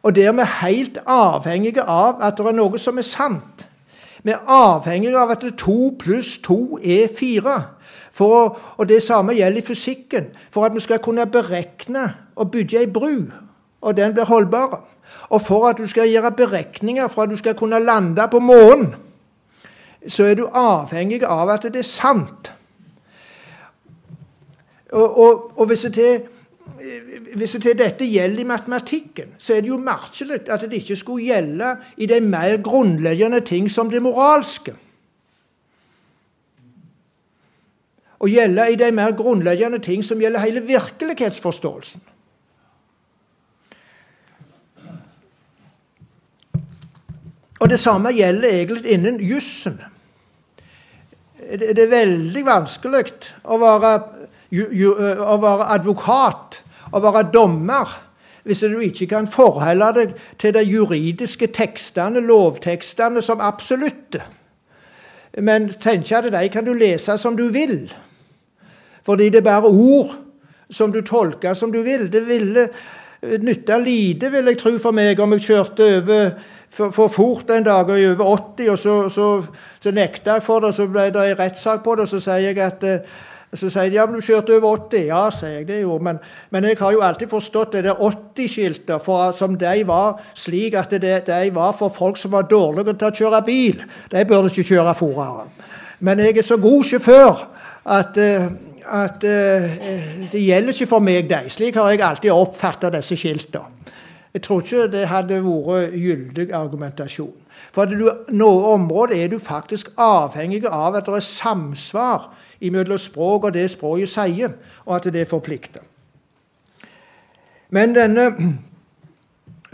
Og der vi er helt avhengige av at det er noe som er sant. Vi er avhengig av at to pluss to er fire. For, og det samme gjelder i fysikken. For at vi skal kunne berekne og bygge ei bru, og den blir holdbar. Og for at du skal gjøre beregninger for at du skal kunne lande på månen, så er du avhengig av at det er sant. Og, og, og hvis, det, hvis det dette gjelder i matematikken, så er det jo merkelig at det ikke skulle gjelde i de mer grunnleggende ting som det moralske. Og gjelde i de mer grunnleggende ting som gjelder hele virkelighetsforståelsen. Og det samme gjelder egentlig innen jussen. Det er veldig vanskelig å være, å være advokat, å være dommer, hvis du ikke kan forholde deg til de juridiske tekstene, lovtekstene, som absolutte. Men tenk at de kan du lese som du vil. Fordi det er bare ord som du tolker som du vil. Det ville nytte lite, vil jeg tro, for meg om jeg kjørte over for, for fort en dag og over 80, og så, så, så nekta jeg for det. og Så ble det en rettssak på det, og så sier jeg at eh, så sier de ja, men du kjørte over 80. Ja, sier jeg det jo. Men, men jeg har jo alltid forstått det der 80-skiltet som de var slik at det, de var for folk som var dårlige til å kjøre bil. De burde ikke kjøre fortere. Men jeg er så god sjåfør at, eh, at, at eh, det gjelder ikke for meg, de. Slik har jeg alltid oppfatta disse skiltene. Jeg tror ikke det hadde vært gyldig argumentasjon. For noe område er du faktisk avhengig av at det er samsvar mellom språk og det språket sier, og at det forplikter. Men denne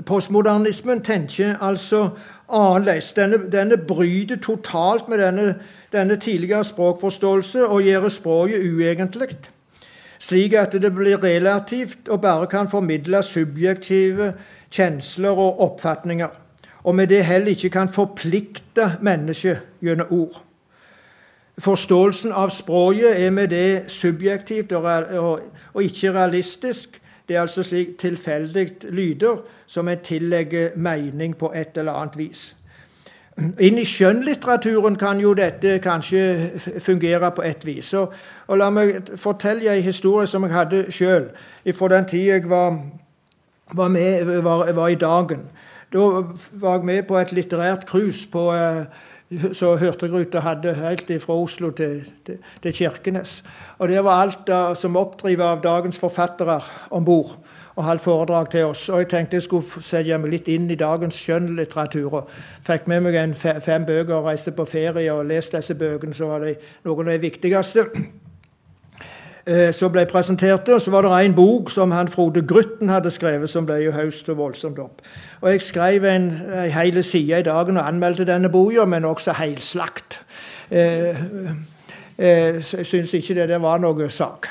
postmodernismen tenker altså annerledes. Denne, denne bryter totalt med denne, denne tidligere språkforståelse og gjør språket uegentlig slik at det blir relativt og bare kan formidle subjektive kjensler og oppfatninger, og med det heller ikke kan forplikte mennesket gjennom ord. Forståelsen av språket er med det subjektivt og, og, og ikke realistisk. Det er altså slik tilfeldig lyder som en tillegger mening på et eller annet vis. Inn i skjønnlitteraturen kan jo dette kanskje fungere på et vis. Og, og La meg fortelle en historie som jeg hadde sjøl fra den tida jeg var, var, med, var, var, i Dagen. Da var jeg med på et litterært cruise på eh, så Hurtigruta hadde helt fra Oslo til, til, til, Kirkenes. Og Det var alt da, som oppdrivet av dagens forfattere om bord og holdt foredrag til oss. Og jeg tenkte jeg skulle sette meg litt inn i dagens skjønnlitteratur. og Fikk med meg fem bøker og reiste på ferie og leste disse bøkene. Så var det noen av de viktigste som ble presentert. Og så var det en bok som han Frode Grytten hadde skrevet, som ble jo høst og voldsomt opp. Og jeg skrev en, en hele side i dagen og anmeldte denne boka, men også helslakt. Eh, eh, jeg syns ikke det, det var noe sak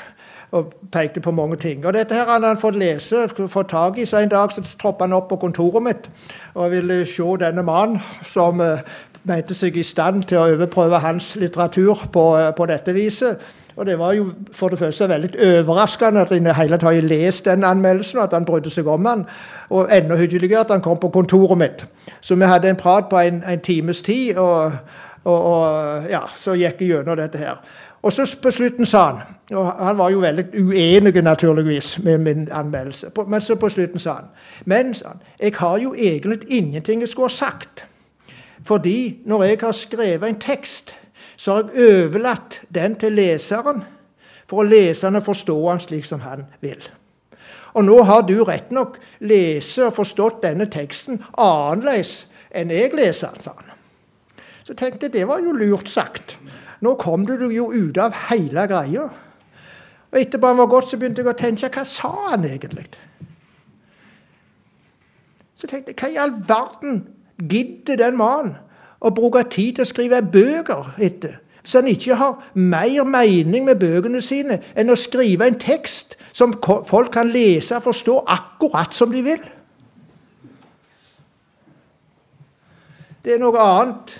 og pekte på mange ting. Og Dette her hadde han fått lese, fått tak i, så en dag så troppet han opp på kontoret mitt og ville se denne mannen som eh, mente seg i stand til å overprøve hans litteratur på, uh, på, dette viset. Og Det var jo for det første veldig overraskende at jeg hele tatt har lest den anmeldelsen, og at han brydde seg om den. Og enda hyggeligere at han kom på kontoret mitt. Så vi hadde en prat på en, en times tid, og, og, og ja, så gikk jeg gjennom dette her. Og så på slutten sa han og Han var jo veldig uenig naturligvis med min anmeldelse. Men så på slutten sa han Men sa han, jeg har jo egentlig ingenting jeg skulle ha sagt. Fordi når jeg har skrevet en tekst, så har jeg overlatt den til leseren for å lese den og forstå den slik som han vil. Og nå har du rett nok lest og forstått denne teksten annerledes enn jeg leser den, sa han. Så tenkte jeg det var jo lurt sagt. Nå kom du jo ut av hele greia. Og etterpå han var gått, så begynte jeg å tenke hva sa han egentlig? Så tenkte jeg hva i all verden gidder den mannen å bruke tid til å skrive bøker etter? Hvis han ikke har mer mening med bøkene sine enn å skrive en tekst som folk kan lese og forstå akkurat som de vil. Det er noe annet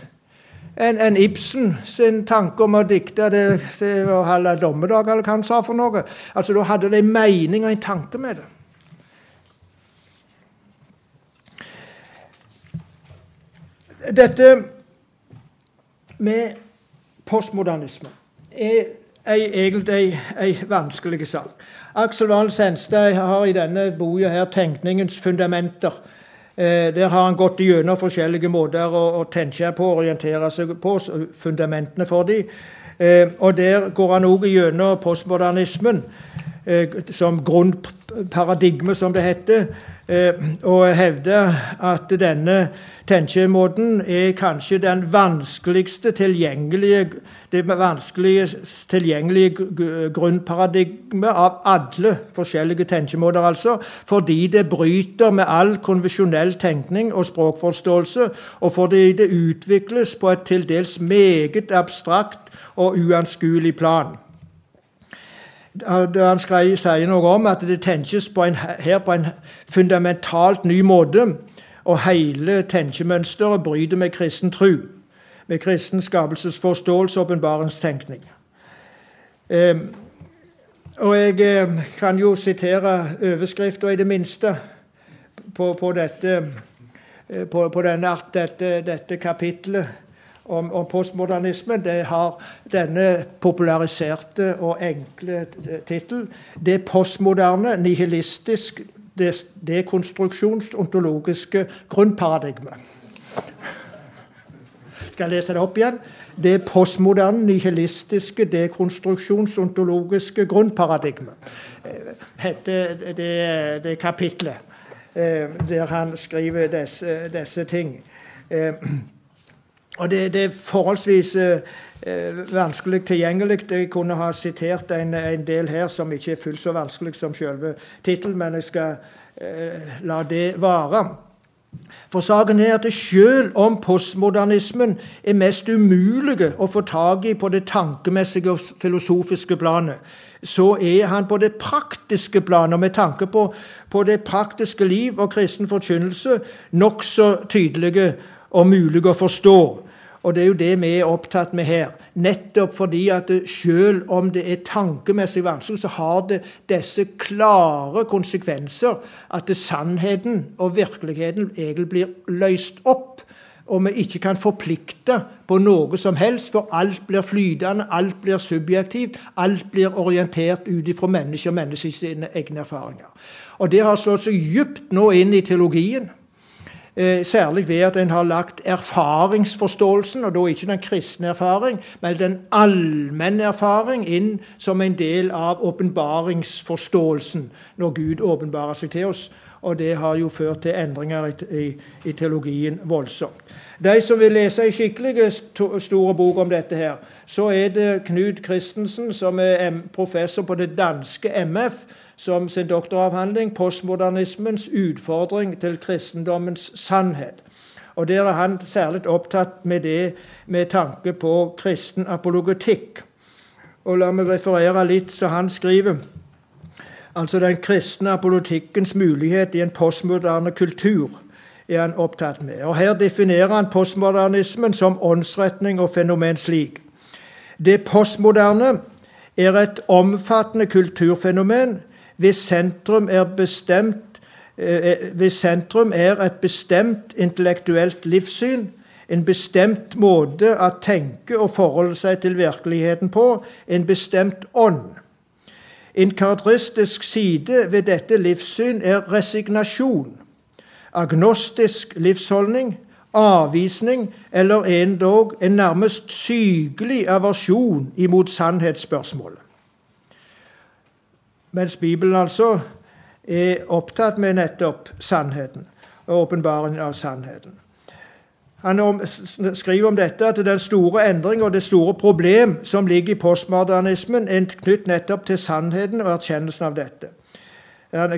enn en Ibsen sin tanke om å dikte det, det å holde dommedag, eller hva han sa for noe. Altså, Da hadde de mening og en tanke med det. Dette med postmodernisme er egentlig ei, vanskelig sak. Aksel Wahl Senstad har i denne boka her 'Tenkningens fundamenter'. Eh, der har han gått gjennom forskjellige måter å, å tenke på, orientere seg på, fundamentene for dem. Eh, og der går han òg gjennom postmodernismen eh, som grunnparadigme, som det heter. Eh, og hevder at denne tenkemåten er kanskje den vanskeligste tilgjengelige, det vanskeligst tilgjengelige grunnparadigmet av alle forskjellige tenkemåter, altså, fordi det bryter med all konvensjonell tenkning og språkforståelse, og fordi det utvikles på et til dels meget abstrakt og uanskuelig plan. Da han sier noe om at det tenkes på en, her på en fundamentalt ny måte. Og hele tenkemønsteret bryter med kristen tro, med kristen skapelsesforståelse og åpenbaringstenkning. Eh, og jeg eh, kan jo sitere overskrifta i det minste på, på dette, eh, på, på denne, dette, dette kapitlet om, om postmodernismen. Det har denne populariserte og enkle tittel. Det postmoderne, nihilistisk, dekonstruksjonsontologiske grunnparadigme. Skal jeg lese det opp igjen? Det postmoderne, nihilistiske, dekonstruksjonsontologiske grunnparadigme heter det, det kapitlet eh, der han skriver disse, disse ting. Og det, det, er forholdsvis eh, eh, vanskelig tilgjengelig. Jeg kunne ha sitert en, en, del her som ikke er fullt så vanskelig som selve tittelen, men jeg skal eh, la det vare. For saken er at selv om postmodernismen er mest umulig å få tak i på det tankemessige og filosofiske planet, så er han på det praktiske planet, med tanke på, på det praktiske liv og kristen forkynnelse, nokså tydelige og mulig å forstå. Og det er jo det vi er opptatt med her. Nettopp fordi at selv om det er tankemessig vanskelig, så har det disse klare konsekvenser. At sannheten og virkeligheten egentlig blir løst opp. Og vi ikke kan forplikte på noe som helst, for alt blir flytende, alt blir subjektivt. Alt blir orientert ut ifra mennesker og menneskers egne erfaringer. Og det har slått seg dypt nå inn i teologien. Eh, særlig ved at en har lagt erfaringsforståelsen, og da ikke den kristne erfaring, men den allmenne erfaring inn som en del av åpenbaringsforståelsen når Gud åpenbarer seg til oss. Og det har jo ført til endringer i, i, i teologien voldsomt. De som vil lese en skikkelig store bok om dette, her, så er det Knut Christensen, som er professor på det danske MF, som sin doktoravhandling 'Postmodernismens utfordring til kristendommens sannhet'. Og Der er han særlig opptatt med det med tanke på kristen apologetikk. Og La meg referere litt så han skriver. Altså den kristne apologetikkens mulighet i en postmoderne kultur er han opptatt med. Og Her definerer han postmodernismen som åndsretning og fenomen slik. Det postmoderne er et omfattende kulturfenomen hvis sentrum er bestemt eh, eh, hvis sentrum er et bestemt intellektuelt livssyn, en bestemt måte å tenke og forholde seg til virkeligheten på, en bestemt ånd. En karakteristisk side ved dette livssyn er resignasjon, agnostisk livsholdning, avvisning eller endog en nærmest sykelig aversjon imot sannhetsspørsmålet. Mens Bibelen altså er opptatt med nettopp sannheten og åpenbaringen av sannheten. Han skriver om dette at den store endring og det store problem som ligger i postmodernismen, er knytt nettopp til sannheten og erkjennelsen av dette.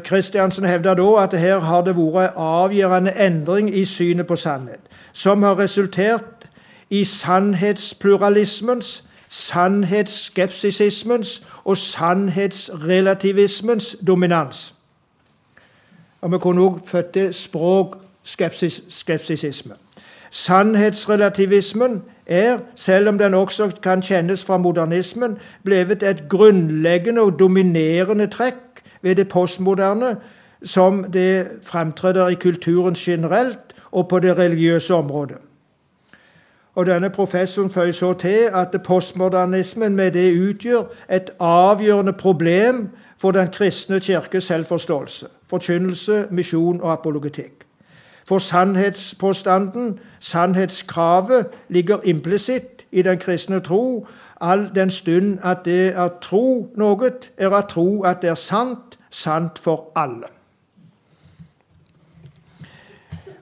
Kristiansen hevder da at her har det vært avgjørende endring i synet på sannhet, som har resultert i sannhetspluralismens sannhetsskepsisismens og sannhetsrelativismens dominans. Og vi kunne også fødte språkskepsisisme. Sannhetsrelativismen er, selv om den også kan kjennes fra modernismen, blevet et grunnleggende og dominerende trekk ved det postmoderne som det fremtrer i kulturen generelt og på det religiøse området. Og denne professoren føyer så til at postmodernismen med det utgjør et avgjørende problem for den kristne kirkes selvforståelse, forkynnelse, misjon og apologetikk. For sannhetspåstanden, sannhetskravet, ligger implisitt i den kristne tro, all den stund at det å tro noe er å tro at det er sant, sant for alle.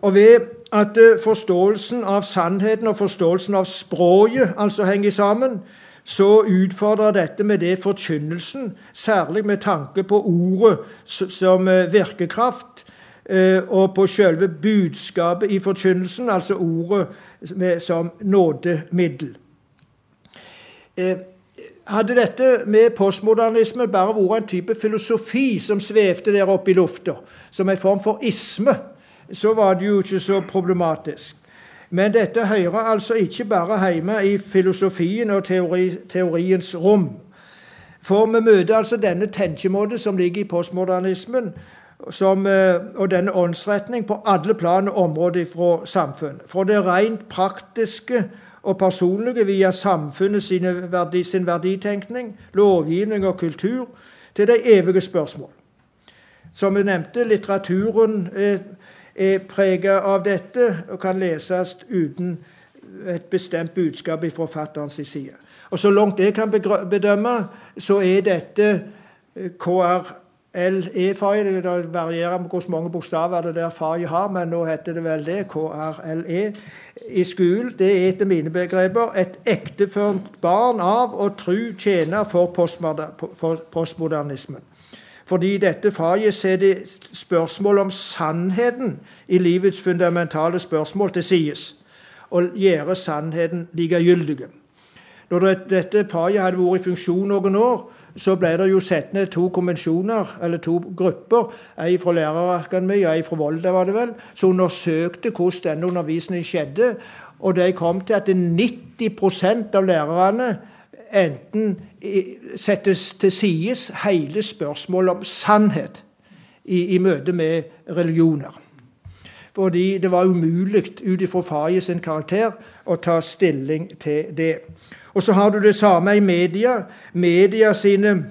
Og ved at forståelsen av sannheten og forståelsen av språket altså henger sammen, så utfordrer dette med det forkynnelsen, særlig med tanke på ordet som eh, virkekraft, eh, og på selve budskapet i forkynnelsen, altså ordet som nådemiddel. Hadde dette med postmodernisme bare vært en type filosofi som svevde der oppe i lufta, som en form for isme, så var det jo ikke så problematisk. Men dette hører altså ikke bare hjemme i filosofien og teori, teoriens rom. For vi møter altså denne tenkemåten som ligger i postmodernismen, som, eh, og denne åndsretning på alle plan og områder fra samfunnet. Fra det rent praktiske og personlige via samfunnet verdi, sin verditenkning, lovgivning og kultur, til de evige spørsmål. Som vi nevnte, litteraturen er, er preget av dette og kan leses uten et bestemt budskap fra forfatterens side. Og Så langt jeg kan bedømme, så er dette eh, KRLE-faget. Det varierer med hvor mange bokstaver det der faget har, men nå heter det vel det. KRLE i skolen, det er etter mine begreper et ekteført barn av og tru tjener for postmodernismen. Fordi dette faget setter spørsmål om sannheten i livets fundamentale spørsmål til sides, og gjør sannheten likegyldig. Når dette faget hadde vært i funksjon noen år, så ble det jo satt ned to konvensjoner, eller to grupper, ei fra Lærerakademiet og ei fra Volda, var det vel, som undersøkte hvordan denne undervisningen skjedde. Og de kom til at 90% av lærerne enten settes til sides hele spørsmålet om sannhet i, i møte med religioner. Fordi det var umulig ut ifra faget sin karakter å ta stilling til det. Og så har du det samme i media. Media sine,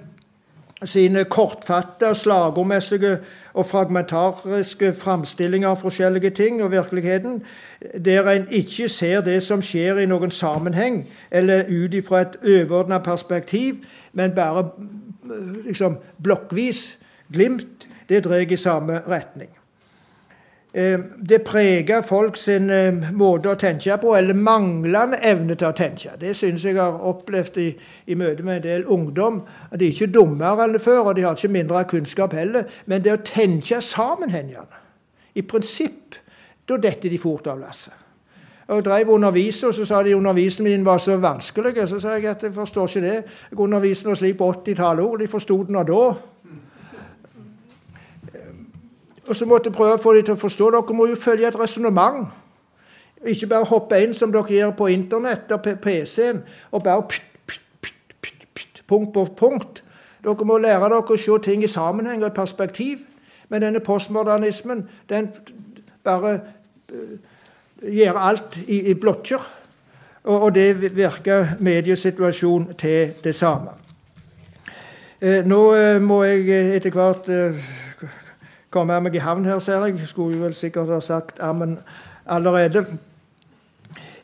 sine kortfatta, slagordmessige og fragmentariske framstillinger av forskjellige ting og virkeligheten, der en ikke ser det som skjer i noen sammenheng eller ut ifra et overordna perspektiv, men bare liksom blokkvis, glimt, det drar i samme retning. Eh, det preger folk sin eh, måte å tenke på, eller manglende evne til å tenke. Det syns jeg har opplevd i, i møte med en del ungdom. at De er ikke dummere enn før, og de har ikke mindre kunnskap heller. Men det å tenke sammenhengende I prinsipp da detter de fort av lasset. Jeg drev underviser, og så sa de at undervisningen min var så vanskelig. Så sa jeg at jeg forstår ikke det. Jeg underviste slik på 80-tallet òg. De forsto den da. Og så måtte jeg prøve å få dem til å forstå dere må jo følge et resonnement. Ikke bare hoppe inn som dere gjør på Internett og PC-en, og bare pst, pst, pst, pst, pst, punkt på punkt. Dere må lære dere å se ting i sammenheng og i perspektiv. Men denne postmodernismen, den bare uh, gjør alt i, i blotcher. Og, og, det virker mediesituasjonen til det samme. Uh, nå uh, må jeg etter hvert komme meg i havn her, ser jeg. Skulle vel sikkert ha sagt ammen allerede.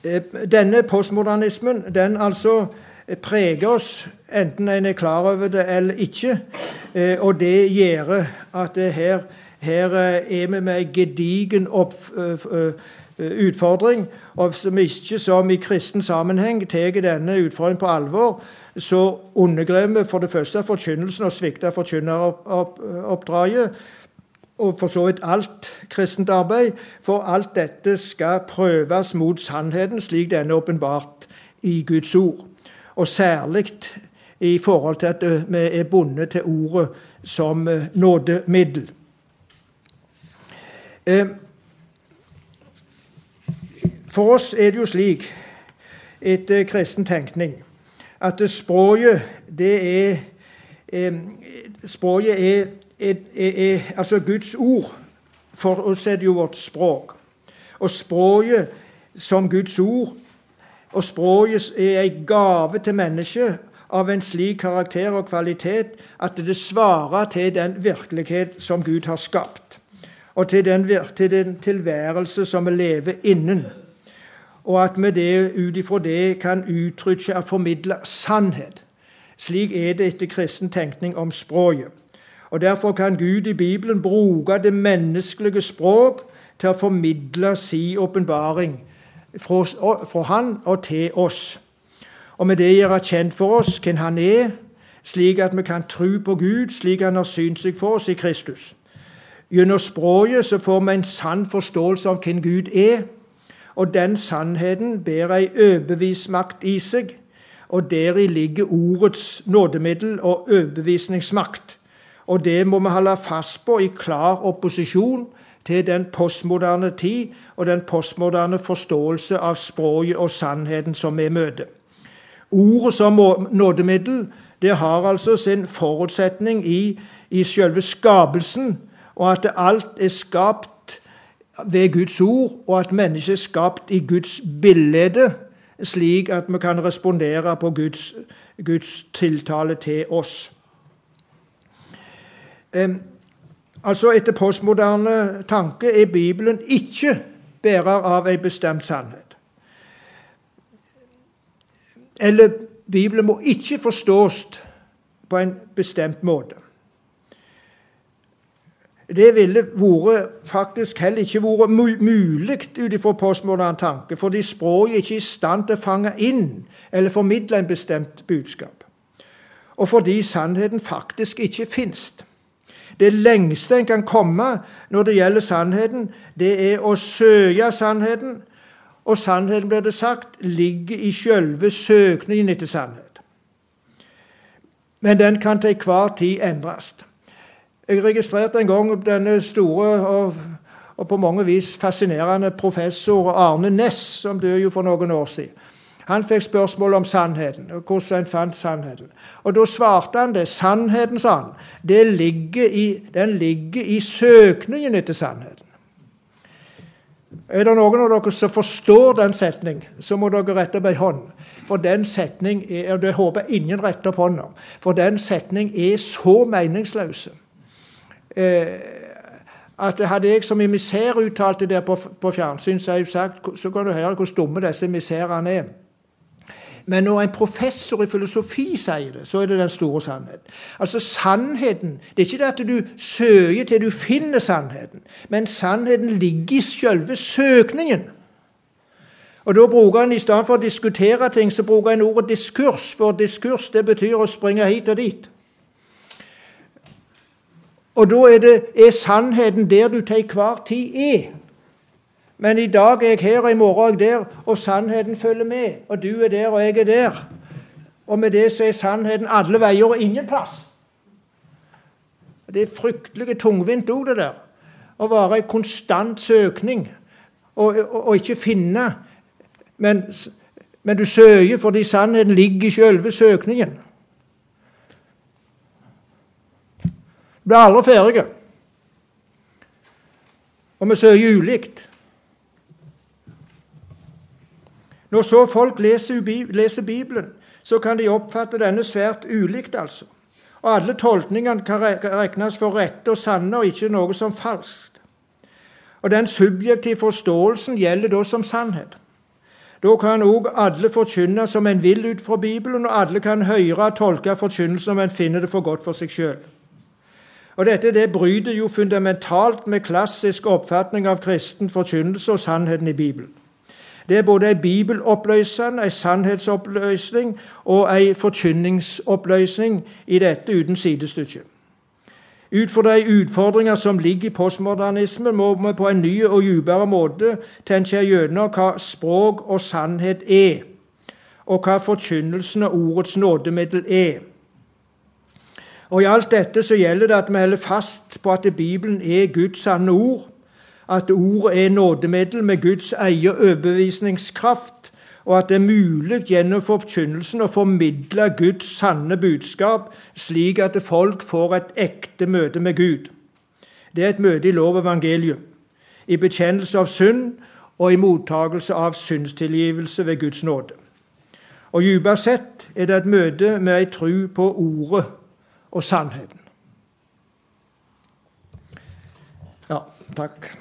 Eh, denne postmodernismen den altså preger oss, enten en er klar over det eller ikke. Eh, og det gjør at her, her er vi med en gedigen opp, utfordring. Og som ikke som i kristen sammenheng tar denne utfordringen på alvor, så undergraver vi for det første forkynnelsen og svikter forkynneroppdraget og for så vidt alt kristent arbeid, for alt dette skal prøves mot sannheten slik den er åpenbart i Guds ord. Og særlig i forhold til at vi er bundet til ordet som øh, nådemiddel. For oss er det jo slik, etter kristen tenkning, at språket det er Språket er er, er, er altså Guds ord. For oss er det jo vårt språk. Og språket som Guds ord Og språket er ei gave til mennesket av en slik karakter og kvalitet at det svarer til den virkelighet som Gud har skapt, og til den, til den tilværelse som vi lever innen. Og at vi det, ut ifra det kan uttrykke og formidle sannhet. Slik er det etter kristen tenkning om språket. Og Derfor kan Gud i Bibelen bruke det menneskelige språk til å formidle sin åpenbaring fra, Han og til oss. Og med det gjøre kjent for oss hvem Han er, slik at vi kan tro på Gud slik Han har synt seg for oss i Kristus. Gjennom språket så får vi en sann forståelse av hvem Gud er, og den sannheten bærer ei overbevismakt i seg, og deri ligger ordets nådemiddel og overbevisningsmakt. Og det må vi holde fast på i klar opposisjon til den postmoderne tid og den postmoderne forståelse av språket og sannheten som vi møter. Ordet som nådemiddel det har altså sin forutsetning i, i selve skapelsen, og at alt er skapt ved Guds ord, og at mennesket er skapt i Guds bilde, slik at vi kan respondere på Guds, Guds tiltale til oss. Altså Etter postmoderne tanke er Bibelen ikke bærer av en bestemt sannhet. Eller Bibelen må ikke forstås på en bestemt måte. Det ville vært, faktisk heller ikke vært mulig ut ifra postmoderne tanke, fordi språket er ikke i stand til å fange inn eller formidle en bestemt budskap. Og fordi sannheten faktisk ikke fins. Det lengste en kan komme når det gjelder sannheten, det er å søke sannheten og sannheten, blir det sagt, ligger i sjølve søkningen etter sannhet. Men den kan til enhver tid endres. Jeg registrerte en gang denne store og, og, på mange vis fascinerende professor Arne Næss, som døde jo for noen år siden. Han fikk spørsmål om sannheten, og hvordan en fant sannheten. Og Da svarte han det. Sannheten, sa han, ligger i, den ligger i søkningen etter sannheten. Er det noen av dere som forstår den setning, så må dere rette opp ei hånd. For den setning er, og det håper jeg ingen retter opp hånda, for den setning er så meningsløs. Eh, at hadde jeg som emissær uttalt det på, på fjernsyn, så, jeg sagt, så kan du høre hvor dumme disse emissærene er. Men når en professor i filosofi sier det, så er det den store sannheten. Altså Sannheten Det er ikke det at du søker til du finner sannheten, men sannheten ligger i selve søkningen. Og da bruker en I stedet for å diskutere ting, så bruker en ordet diskurs. For diskurs det betyr å springe hit og dit. Og da er, det, er sannheten der du til enhver tid er. Men i dag er jeg her, og i morgen er jeg der, og sannheten følger med. Og du er der, og jeg er der. Og med det så er sannheten alle veier og ingen plass. Det er fryktelig tungvint òg, det der. Å være i konstant søkning og, og, og ikke finne. Men, men, du søker fordi sannheten ligger i selve søkningen. Du blir aldri ferdig. Og vi søker ulikt. Når så folk leser, Bibelen, så kan de oppfatte denne svært ulikt, altså. Og alle tolkningene kan regnes for rette og sanne, og ikke noe som falskt. Og den subjektive forståelsen gjelder da som sannhet. Da kan òg alle forkynne som en vil ut fra Bibelen, og alle kan høre og tolke forkynnelsen om en finner det for godt for seg sjøl. Og Dette det bryter jo fundamentalt med klassisk oppfatning av kristen forkynnelse og sannheten i Bibelen. Det er både en bibeloppløsning, en sannhetsoppløsning og en forkynningsoppløsning i dette uten sidestykke. Ut fra de utfordringer som ligger i postmodernismen, må vi på en ny og dypere måte tenke gjennom hva språk og sannhet er, og hva forkynnelsen og ordets nådemiddel er. Og I alt dette så gjelder det at vi holder fast på at Bibelen er Guds sanne ord, at ordet er nådemiddel med Guds eie overbevisningskraft, og at det er mulig gjennom forkynnelsen å formidle Guds sanne budskap, slik at folk får et ekte møte med Gud. Det er et møte i lov og evangelium, i bekjennelse av synd og i mottagelse av syndstilgivelse ved Guds nåde. Og dypere sett er det et møte med ei tru på Ordet og sannheten. Ja, takk.